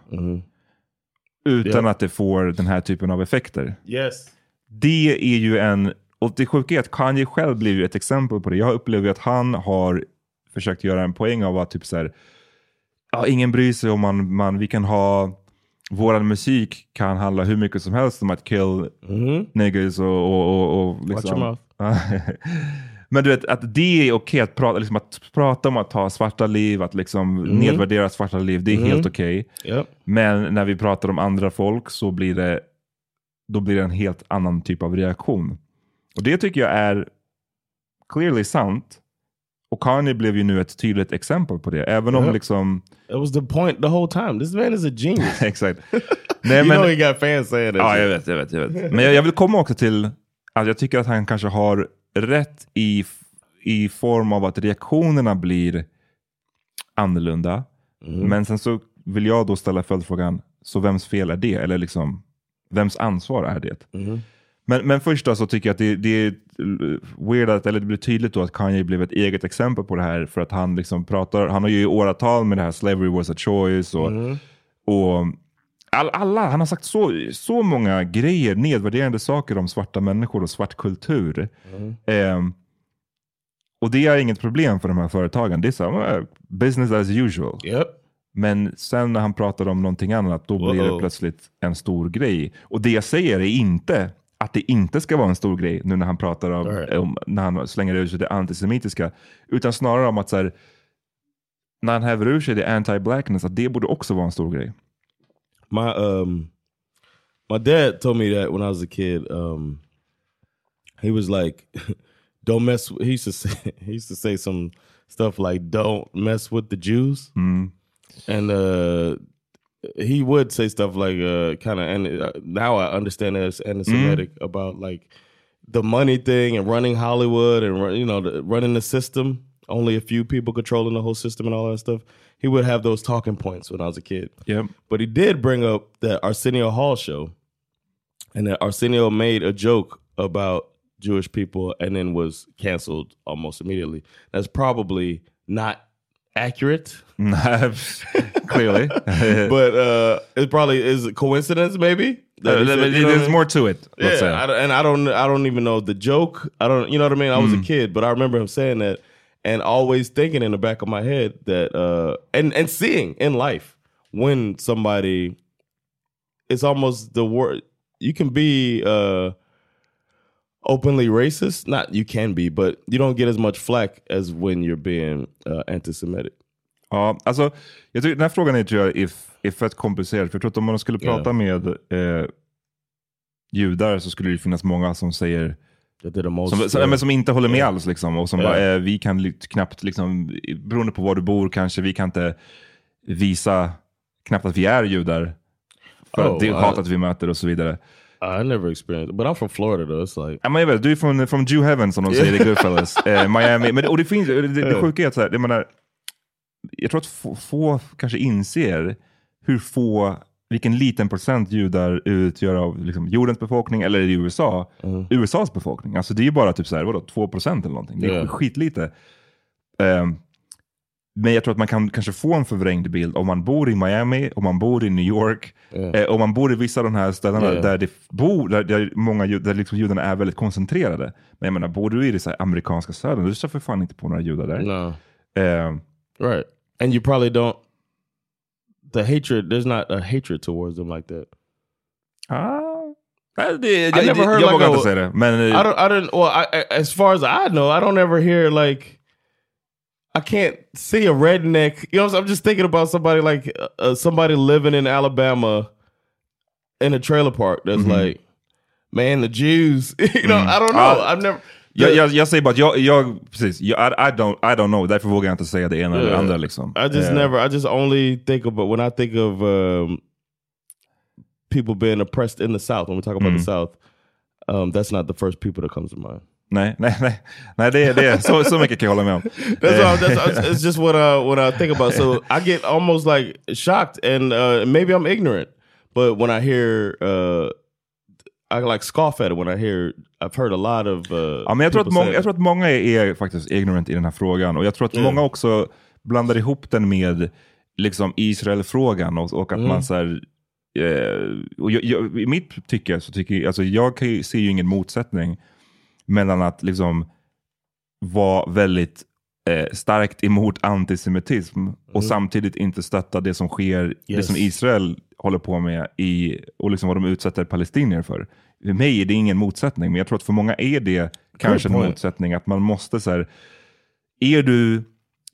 Utan Ja. att det får den här typen av effekter. Yes. Det är ju en, och det sjuka är att Kanye själv blev ju ett exempel på det. Jag upplever att han har försökt göra en poäng av att typ så här, ja, ingen bryr sig om man, man, vi kan ha, våran musik kan handla hur mycket som helst om att kill niggas och, och, och, och Watch your mouth. <laughs> Men du vet, att det är okej att prata, liksom att prata om att ta svarta liv, att liksom Mhm. nedvärdera svarta liv, det är Mhm. helt okej. Yep. Men när vi pratar om andra folk så blir det, då blir det en helt annan typ av reaktion. Och det tycker jag är clearly sant. Och Kanye blev ju nu ett tydligt exempel på det. Även om Ja. liksom... It was the point the whole time. This man is a genius. <laughs> Exakt. <laughs> you know he got fans saying that. Ja, jag vet, jag vet, jag vet. Men jag, jag vill komma också till att jag tycker att han kanske har rätt i, i form av att reaktionerna blir annorlunda. Mm. Men sen så vill jag då ställa följdfrågan, så vems fel är det? Eller liksom, vems ansvar är det? Mhm. Men, men först då så tycker jag att det, det är weird, att, eller det blir tydligt då att Kanye blev ett eget exempel på det här för att han liksom pratar, han har ju i åratal med det här slavery was a choice och, och all, alla, han har sagt så, så många grejer, nedvärderande saker om svarta människor och svart kultur. Ehm, och det är inget problem för de här företagen. Det är så här, "Eh, business as usual. Men sen när han pratar om någonting annat, då blir det plötsligt en stor grej. Och det jag säger är inte att det inte ska vara en stor grej nu när han pratar om, om när han slänger ur sig det antisemitiska. Utan snarare om att så här, när han häver ur sig det anti-blackness, att det borde också vara en stor grej. My um my dad told me that when I was a kid. Um he was like <laughs> don't mess he used to say <laughs> he used to say some stuff like don't mess with the Jews. And uh he would say stuff like uh kind of and uh, now I understand that it's anti-Semitic about like the money thing and running Hollywood and run- you know the, running the system. Only a few people controlling the whole system and all that stuff. He would have those talking points when I was a kid. Yep. But he did bring up that Arsenio Hall show, and that Arsenio made a joke about Jewish people and then was canceled almost immediately. That's probably not accurate. <laughs> Clearly. <laughs> but uh, it probably is a coincidence, maybe. Uh, said- there's you know I mean? more to it, Yeah. I and I don't, I don't even know the joke. I don't, you know what I mean. I was Mm. a kid, but I remember him saying that, and always thinking in the back of my head that, uh, and and seeing in life when somebody, it's almost the word you can be uh, openly racist. Not you can be, but you don't get as much flack as when you're being uh, anti-Semitic. Ja, alltså, jag tycker den här frågan är, tror jag, är, är fett komplicerad. För jag tror att om man skulle prata med eh, judar så skulle det finnas många som säger som, som, men som inte håller med alls. Liksom, och som bara, eh, vi kan knappt, liksom, beroende på var du bor kanske, vi kan inte visa knappt att vi är judar. För Oh, att det hatet vi möter och så vidare. I never experienced, but I'm from Florida though. It's like Ja, men jag vet, du är från, från Jew Heaven som de säger i Goodfellas. eh, Miami. Men, och det, finns, det, det, det sjuka är att så här, jag, menar, jag tror att få, få kanske inser hur få, vilken liten procent judar utgör av liksom, jordens befolkning, eller i USA, USAs befolkning. Alltså det är ju bara typ så här, vadå, 2 procent eller någonting. Det är Ja. skitlite. Ehm, men jag tror att man kan kanske få en förvrängd bild om man bor i Miami, om man bor i New York, eh, om man bor i vissa av de här ställena Ja. där det bor, där, där många där liksom judarna är väldigt koncentrerade. Men jag menar, bor du i det så amerikanska södern, du träffar fan inte på några judar där. No. Ehm, Right. And you probably don't the hatred there's not a hatred towards them like that. Ah. Det, I jag, never heard jag like vågar a- inte säga det. Men, eh, I don't I didn't well I, I- as far as I know, I don't ever hear like I can't see a redneck. You know, I'm? I'm just thinking about somebody like uh, uh, somebody living in Alabama in a trailer park that's Mhm. like, man, the Jews. <laughs> you know, Mm. I don't know. Ja. I've never. Jag, jag, jag säger bara att jag, jag precis, jag, I, I, don't, I don't know, därför vågar jag inte säga det ena eller Yeah. andra. Liksom. I just Eh, never. I just only think about when I think of um, people being oppressed in the South. When we talk about Mm. the South, um, that's not the first people that comes to mind. Nej, <laughs> nej, nej. nej det, är- det, är- så, så mycket kan jag hålla med om. <laughs> That's, Eh, all, that's it's just what I what I think about. So <laughs> I get almost like shocked, and uh, maybe I'm ignorant. But when I hear, uh, I like scoff at it when I hear, I've heard a lot of uh, Ja, men jag, tror att många, jag tror att många är, är faktiskt ignorant i den här frågan. Och jag tror att Yeah. många också blandar ihop den med liksom Israel-frågan. Och, och att Mm. man så här, eh, och jag, jag, I mitt tycke så tycker jag, alltså jag kan ju, ser ju ingen motsättning mellan att liksom vara väldigt eh, starkt emot antisemitism och samtidigt inte stötta det som sker, det Yes. som Israel håller på med i, och liksom vad de utsätter palestinier för. För mig är det ingen motsättning, men jag tror att för många är det kanske en motsättning. Att man måste så här, är du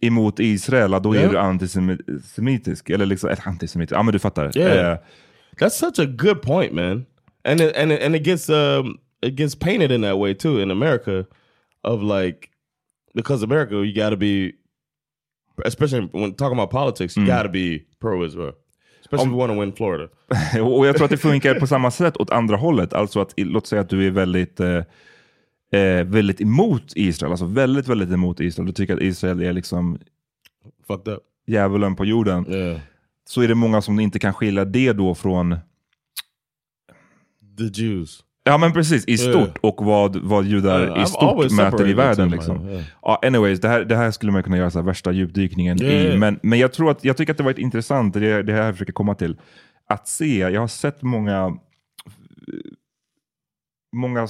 emot Israel, då Yeah. är du antisemitisk. Eller liksom, eh, antisemitisk, ja men du fattar. Yeah. Eh, That's such a good point, man. And it, and it, and it gets um it gets painted in that way too in America, of like because America you got to be, especially when talking about politics, you Mm. got to be pro Especially if you want win Florida. <laughs> och jag tror att det funkar på samma sätt åt andra hållet. Alltså att, låt säga att du är väldigt, eh, eh, väldigt emot Israel, alltså väldigt, väldigt emot Israel. Du tycker att Israel är liksom Fucked up. djävulen på jorden. Yeah. Så är det många som inte kan skilja det då från The Jews. Ja men precis, i Yeah. stort och vad, vad judar Yeah, i stort möter i världen. Liksom. yeah. Ja, anyways, det här, det här skulle man kunna göra så här värsta djupdykningen i. Men, men jag, tror att, jag tycker att det varit intressant, det det här jag försöker komma till, att se, jag har sett många, många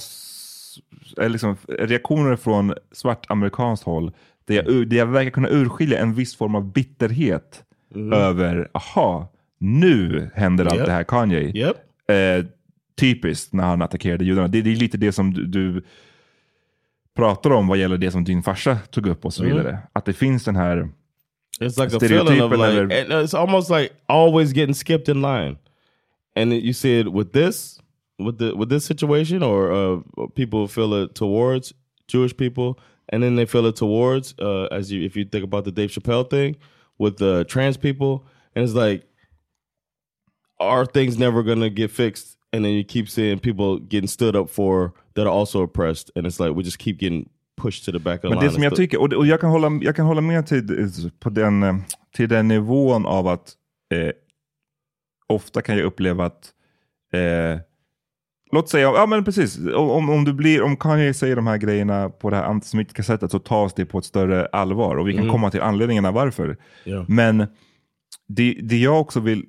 eh, liksom, reaktioner från svart amerikanskt håll, där jag, ur- där jag verkar kunna urskilja en viss form av bitterhet Mhm. över, aha, nu händer allt det här Kanye. Yep. Eh, typiskt när han attackerade judarna. Det, det är lite det som du, du pratar om vad gäller det som din farsa tog upp och så Mm. vidare. Att det finns den här It's like a feeling of stereotypen like, eller... it's almost like always getting skipped in line. And you see it with this, with the with this situation, or uh, people feel it towards Jewish people, and then they feel it towards, uh, as you if you think about the Dave Chappelle thing with the trans people, and it's like, are things never gonna get fixed? And then you keep seeing people getting stood up for that are also oppressed, and it's like we just keep getting pushed to the back of the Men det som jag tycker, och, jag, kan hålla, jag kan hålla med till, på den, till den nivån av att eh, ofta kan jag uppleva att eh, Låt säga, ja men precis, om, om, du blir, om Kanye säger de här grejerna på det här antisemitiska sättet så tas det på ett större allvar och vi kan Mm. komma till anledningarna varför. Ja. Men det, det jag också vill,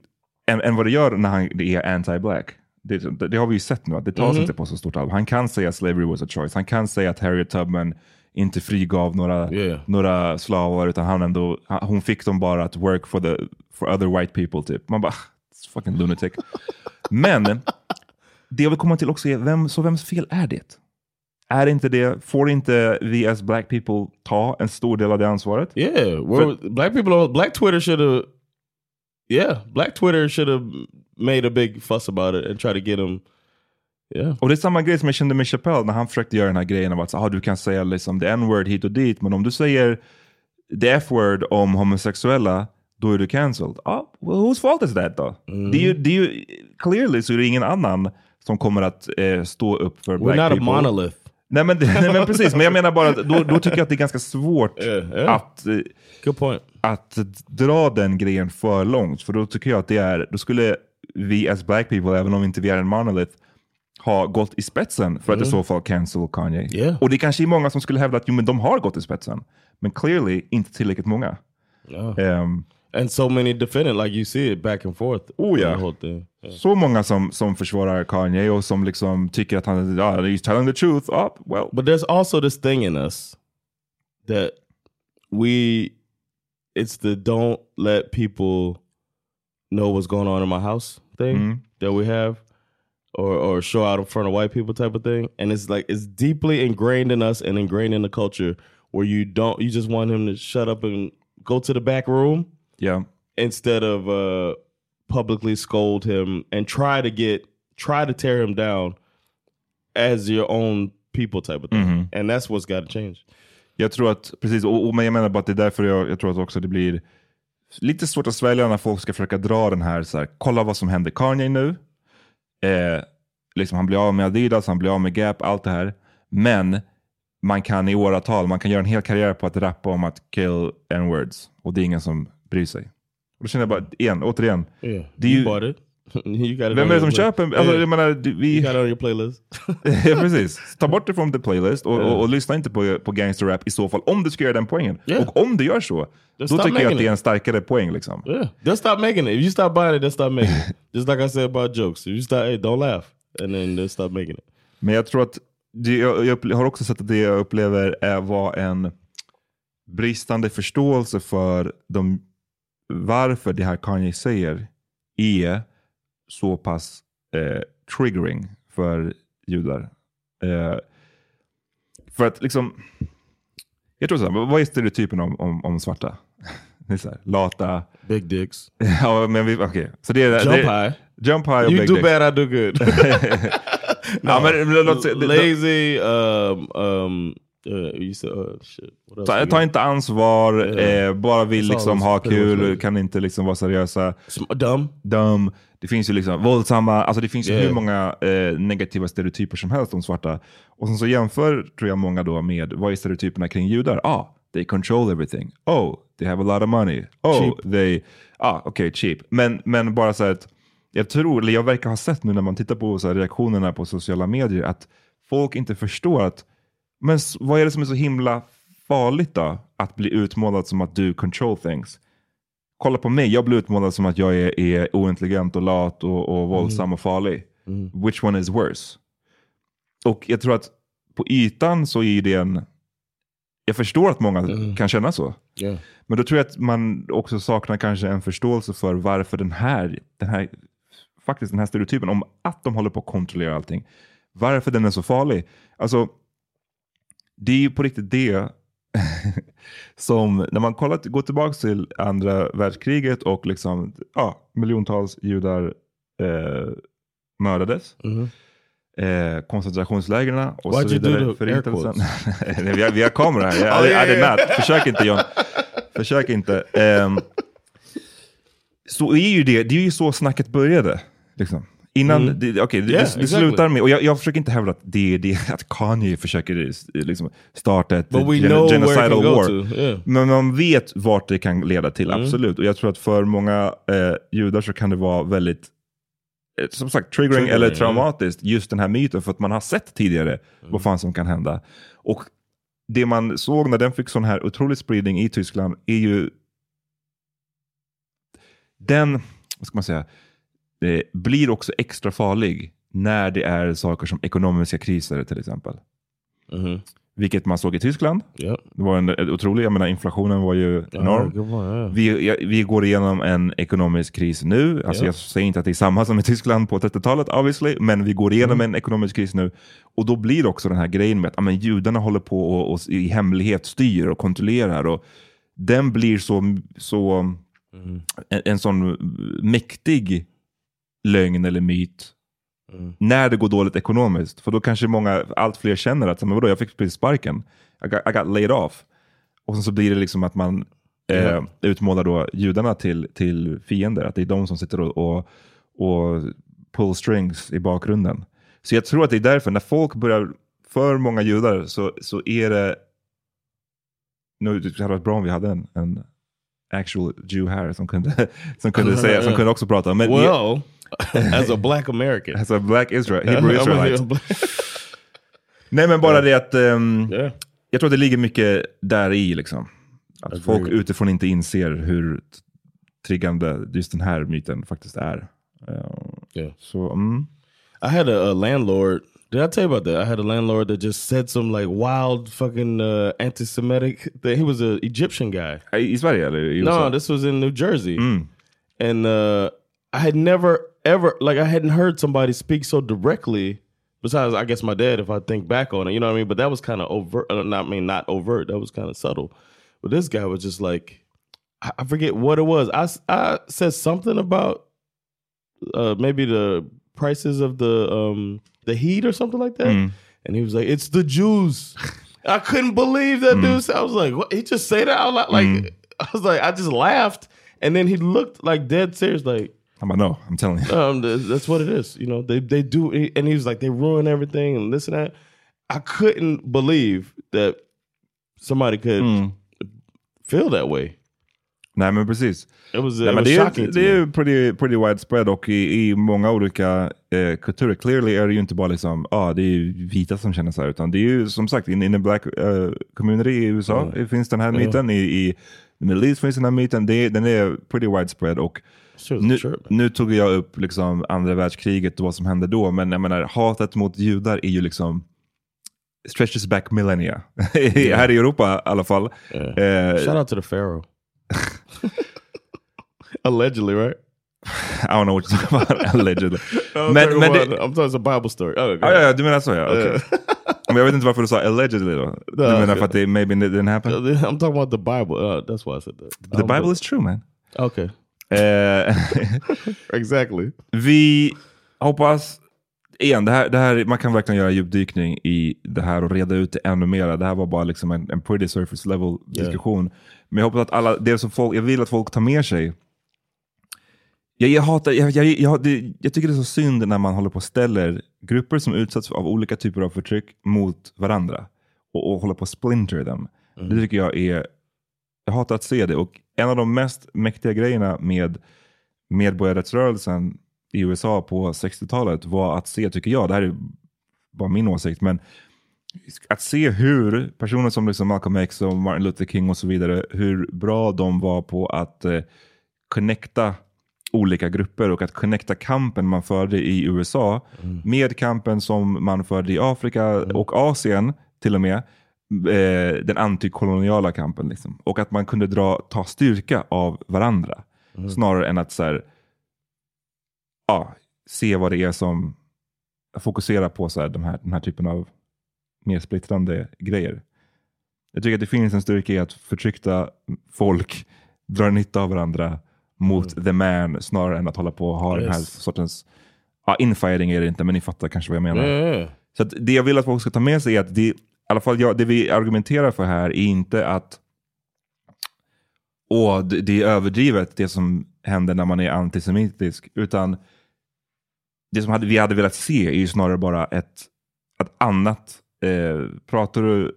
än, än vad det gör när han det är anti-black, det, det, har vi ju sett nu att det tas Mhm. inte på så stort allvar. Han kan säga slavery was a choice, han kan säga att Harriet Tubman inte frigav några, Yeah. några slavar utan han ändå, hon fick dem bara att work for, the, for other white people typ. Man bara, "It's fucking lunatic. <laughs> Men det jag vill komma till också är, vem, så vems fel är det? Är inte det, får inte vi as black people ta en stor del av det ansvaret? Yeah, where black people, black Twitter should have. Yeah, black Twitter should have made a big fuss about it and try to get them. Yeah, Och det är samma grej som jag kände med Chappelle när han försökte göra den här grejen av att ah, du kan säga liksom the n-word hit och dit, men om du säger the f-word om homosexuella, då är du cancelled. Ah, well, whose fault is that då? Det är ju, det är ju, clearly så är det ingen annan som kommer att eh, stå upp för black we're not a people. monolith. Nej men, <laughs> nej men precis, men jag menar bara att då, då tycker jag att det är ganska svårt Yeah, yeah. att, eh, Good point. att dra den grejen för långt. För då tycker jag att det är, då skulle vi as black people, även om inte vi är en monolith, ha gått i spetsen för att Mm. i så fall cancel Kanye. Yeah. Och det kanske är många som skulle hävda att jo, men de har gått i spetsen. Men clearly inte tillräckligt många. No. Ehm, And so many defendant, like you see it back and forth. Oh, yeah. The whole thing. Yeah. Så många som, som försvarar Kanye och som liksom tycker att han ja, he's telling the truth. Oh, well. But there's also this thing in us that we, it's the don't let people know what's going on in my house thing Mhm. that we have, or or show out in front of white people type of thing. And it's like it's deeply ingrained in us and ingrained in the culture where you don't, you just want him to shut up and go to the back room Yeah. instead of uh, publicly scold him and try to get try to tear him down as your own people type of thing. Mhm. And that's what's got to change. Jag tror att, precis, och, och men jag menar bara att det är därför jag, jag tror att också det blir lite svårt att svälja när folk ska försöka dra den här, så här kolla vad som händer Kanye nu. Eh, liksom han blir av med Adidas, han blir av med Gap, allt det här. Men man kan i åratal, man kan göra en hel karriär på att rappa om att kill n-words och det är ingen som bryr sig. Och då känner jag bara, igen, återigen, Yeah, det är you ju, bought it. <laughs> you got it Vem är det som köper? Alltså, Yeah. jag menar, vi... You got it on your playlist. <laughs> ja, precis. Ta bort det från the playlist och, Yeah. och, och lyssna inte på, på gangster rap i så fall, om du ska göra den poängen. Yeah. Och om du gör så, Just då tycker jag att det är en starkare poäng. Liksom. Yeah, just stop making it. If you stop buying it, just stop making it. <laughs> Just like I said about jokes. If you stop, hey, don't laugh, and then just stop making it. Men jag tror att, det, jag, jag har också sett att det jag upplever är var en bristande förståelse för de, varför det här Kanye säger är så pass eh, triggering för judar. Eh, för att liksom, jag tror så här, vad är stereotypen om, om, om svarta? <laughs> Det här, lata. Big dicks. <laughs> ja, men vi, okej. Så det är, Jump det, high. Jump high och You big do dicks. bad, I do good. <laughs> Ja, men låt lazy. Um, um, uh, you said, uh, shit. What else Ta, ta inte ansvar, Yeah. eh, bara vill liksom ha kul, kan inte liksom vara seriösa. Dum. Dum. Det finns ju liksom våldsamma, alltså det finns ju Yeah. hur många eh, negativa stereotyper som helst om svarta. Och sen så jämför tror jag många då med, vad är stereotyperna kring judar? Ah, they control everything. Oh, they have a lot of money. Oh, Cheap. they, ah, okej, cheap. Men, men bara så att, jag tror, eller jag verkar ha sett nu när man tittar på så här reaktionerna på sociala medier, att folk inte förstår att, men vad är det som är så himla farligt då? Att bli utmålad som att du control things. Kolla på mig, jag blir utmålad som att jag är, är ointelligent och lat och, och våldsam och farlig. Which one is worse? Och jag tror att på ytan så är det en... Jag förstår att många kan känna så. Yeah. Men då tror jag att man också saknar kanske en förståelse för varför den här, den här, faktiskt den här stereotypen om att de håller på att kontrollera allting. Varför den är så farlig. Alltså, det är ju på riktigt det <laughs> som, när man kollar, går tillbaka till andra världskriget och liksom, ja, miljontals judar eh, mördades. Eh, koncentrationslägren och Why'd så vidare. Förintelsen. <laughs> Nej, vi, har, vi har kamera här. <laughs> Oh, I, yeah, I yeah. Försök inte John. Försök inte. Ehm, så är ju det, det är ju så snacket började. Liksom. Innan, Mm. det, det, Yeah, det, det exactly. slutar med, och jag, jag försöker inte hävda att det det, att Kanye försöker liksom, starta ett gen- genocidal war. yeah. Men man vet vart det kan leda till, Mm. absolut. Och jag tror att för många eh, judar så kan det vara väldigt eh, som sagt, triggering, Triggering, eller traumatiskt, just den här myten, för att man har sett tidigare Mm. vad fan som kan hända. Och det man såg när den fick sån här otrolig spridning i Tyskland är ju den, vad ska man säga, det blir också extra farlig när det är saker som ekonomiska kriser till exempel. Mm-hmm. Vilket man såg i Tyskland. Ja. Det var en, otrolig, jag menar inflationen var ju enorm. det var, ja. vi, ja, vi går igenom en ekonomisk kris nu. Alltså Ja. Jag säger inte att det är samma som i Tyskland på 30-talet obviously, men vi går igenom Mm. en ekonomisk kris nu. Och då blir också den här grejen med att ja, men judarna håller på och, och i hemlighet styr och kontrollerar. Och den blir så, så Mm. en, en sån mäktig lögn eller myt Mm. när det går dåligt ekonomiskt. För då kanske många, allt fler känner att men vadå, jag fick precis sparken. I got, I got laid off. Och sen så blir det liksom att man eh, utmålar då judarna till, till fiender. Att det är de som sitter och, och, och pull strings i bakgrunden. Så jag tror att det är därför, när folk börjar, för många judar så, så är det, nu det hade varit bra om vi hade en, en actual Jew här som kunde, <laughs> som kunde, <laughs> säga, som kunde också prata. Men Well, <laughs> as a black American. As a black Israel, <laughs> Hebrew Israelite. <laughs> Nej men bara det att ehm, jag tror att det ligger mycket där i liksom. Att Agreed. folk utifrån inte inser hur triggande just den här myten faktiskt är. Yeah. Så, mm. I had a, a landlord. Did I tell you about that? I had a landlord that just said some like wild fucking uh, anti-Semitic thing. He was an Egyptian guy. I eller i USA? No, this was in New Jersey. Mm. And uh, I had never ever like I hadn't heard somebody speak so directly. Besides, I guess my dad, if I think back on it, you know what I mean. But that was kind of overt. Uh, not I mean not overt. That was kind of subtle. But this guy was just like, I, forget what it was. I I said something about uh, maybe the prices of the um the heat or something like that. Mm. And he was like, "It's the Jews." <laughs> I couldn't believe that dude. said- I was like, "What?" He just say that out loud. Like Mm. <laughs> I was like, I just laughed, and then he looked like dead serious, like. I'm like, no, I'm telling you. Um, th- that's what it is. You know, they they do, and he was like, they ruin everything and this and that. I couldn't believe that somebody could Mm. feel that way. Nej men precis. It was, Nej, it men was det, är, det är pretty, pretty widespread och i, i många olika eh, kulturer. Clearly är det ju inte bara liksom, ah, det är vita som känner så här, utan det är ju som sagt in, in the black eh, community i USA Ja. finns den här myten. I, i Middle East finns den här myten. Det, den är pretty widespread och nu, nu tog jag upp liksom andra världskriget och vad som hände då, men jag menar hatet mot judar är ju liksom stretches back millennia. <laughs> här i Europa i alla fall. Eh, Shout out to the pharaoh. <laughs> Allegedly, right? <laughs> I don't know what you're talking about. Allegedly. I'm men, talking men about- det, I'm talking it's a Bible story. Oh, ja, ja, ja, du menar så ja. okej. Yeah. men jag vet inte varför du sa allegedly då. Du menar för att det maybe didn't happen? I'm talking about the Bible. Uh, that's why I said that. The Bible is true man. Okay. Eh, <laughs> exactly. Vi hoppas, igen, det här, det här, man kan verkligen göra djupdykning i det här och reda ut det ännu mer. Det här var bara liksom en, en pretty surface level diskussion. Men jag hoppas att alla, det som folk, jag vill att folk tar med sig. Jag, jag, hatar, jag, jag, jag, det, jag tycker det är så synd när man håller på och ställer grupper som utsatts av olika typer av förtryck mot varandra. Och, och håller på att splinter dem. Det tycker jag är, jag hatar att se det. Och en av de mest mäktiga grejerna med medborgarrättsrörelsen i USA på 60-talet var att se, tycker jag, det här är bara min åsikt, men att se hur personer som liksom Malcolm X och Martin Luther King och så vidare, hur bra de var på att eh, connecta olika grupper och att connecta kampen man förde i USA med kampen som man förde i Afrika och Asien till och med. Eh, den antikoloniala kampen. Liksom. Och att man kunde dra, ta styrka av varandra. Snarare än att så här, ja, se vad det är som fokuserar på så här, de här, den här typen av mer splittrande grejer. Jag tycker att det finns en styrka i att förtryckta folk drar nytta av varandra mot the man snarare än att hålla på och ha den här Yes. sortens, ja infighting är det inte men ni fattar kanske vad jag menar. Ja. Så det jag vill att folk ska ta med sig är att det, i alla fall jag, det vi argumenterar för här är inte att åh, det, det är överdrivet det som händer när man är antisemitisk, utan det som hade, vi hade velat se är ju snarare bara ett, ett annat, eh, pratar du,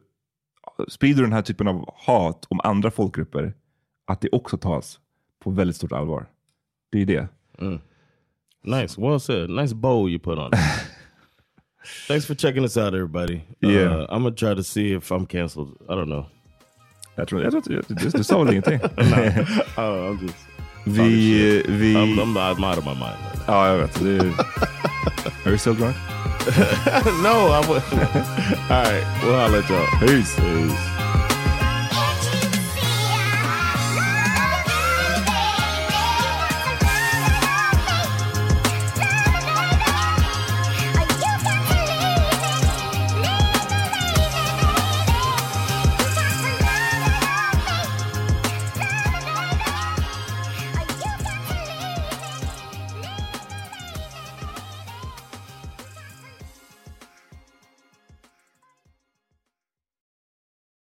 sprider du den här typen av hat om andra folkgrupper, att det också tas på väldigt stort allvar. Det är det. Mm. Nice. Well said. Nice bow you put on. it. <laughs> Thanks for checking us out, everybody. Yeah. Uh, I'm gonna try to see if I'm canceled. I don't know. Jag tror, jag tror, du, du sa väl ingenting? <laughs> <laughs> oh, I'm just. Vi, vi... I'm, I'm, I'm out of my mind. Right Ja, jag vet. Are you still drunk? no, I would. All right. Well, I'll let y'all. Peace. Peace.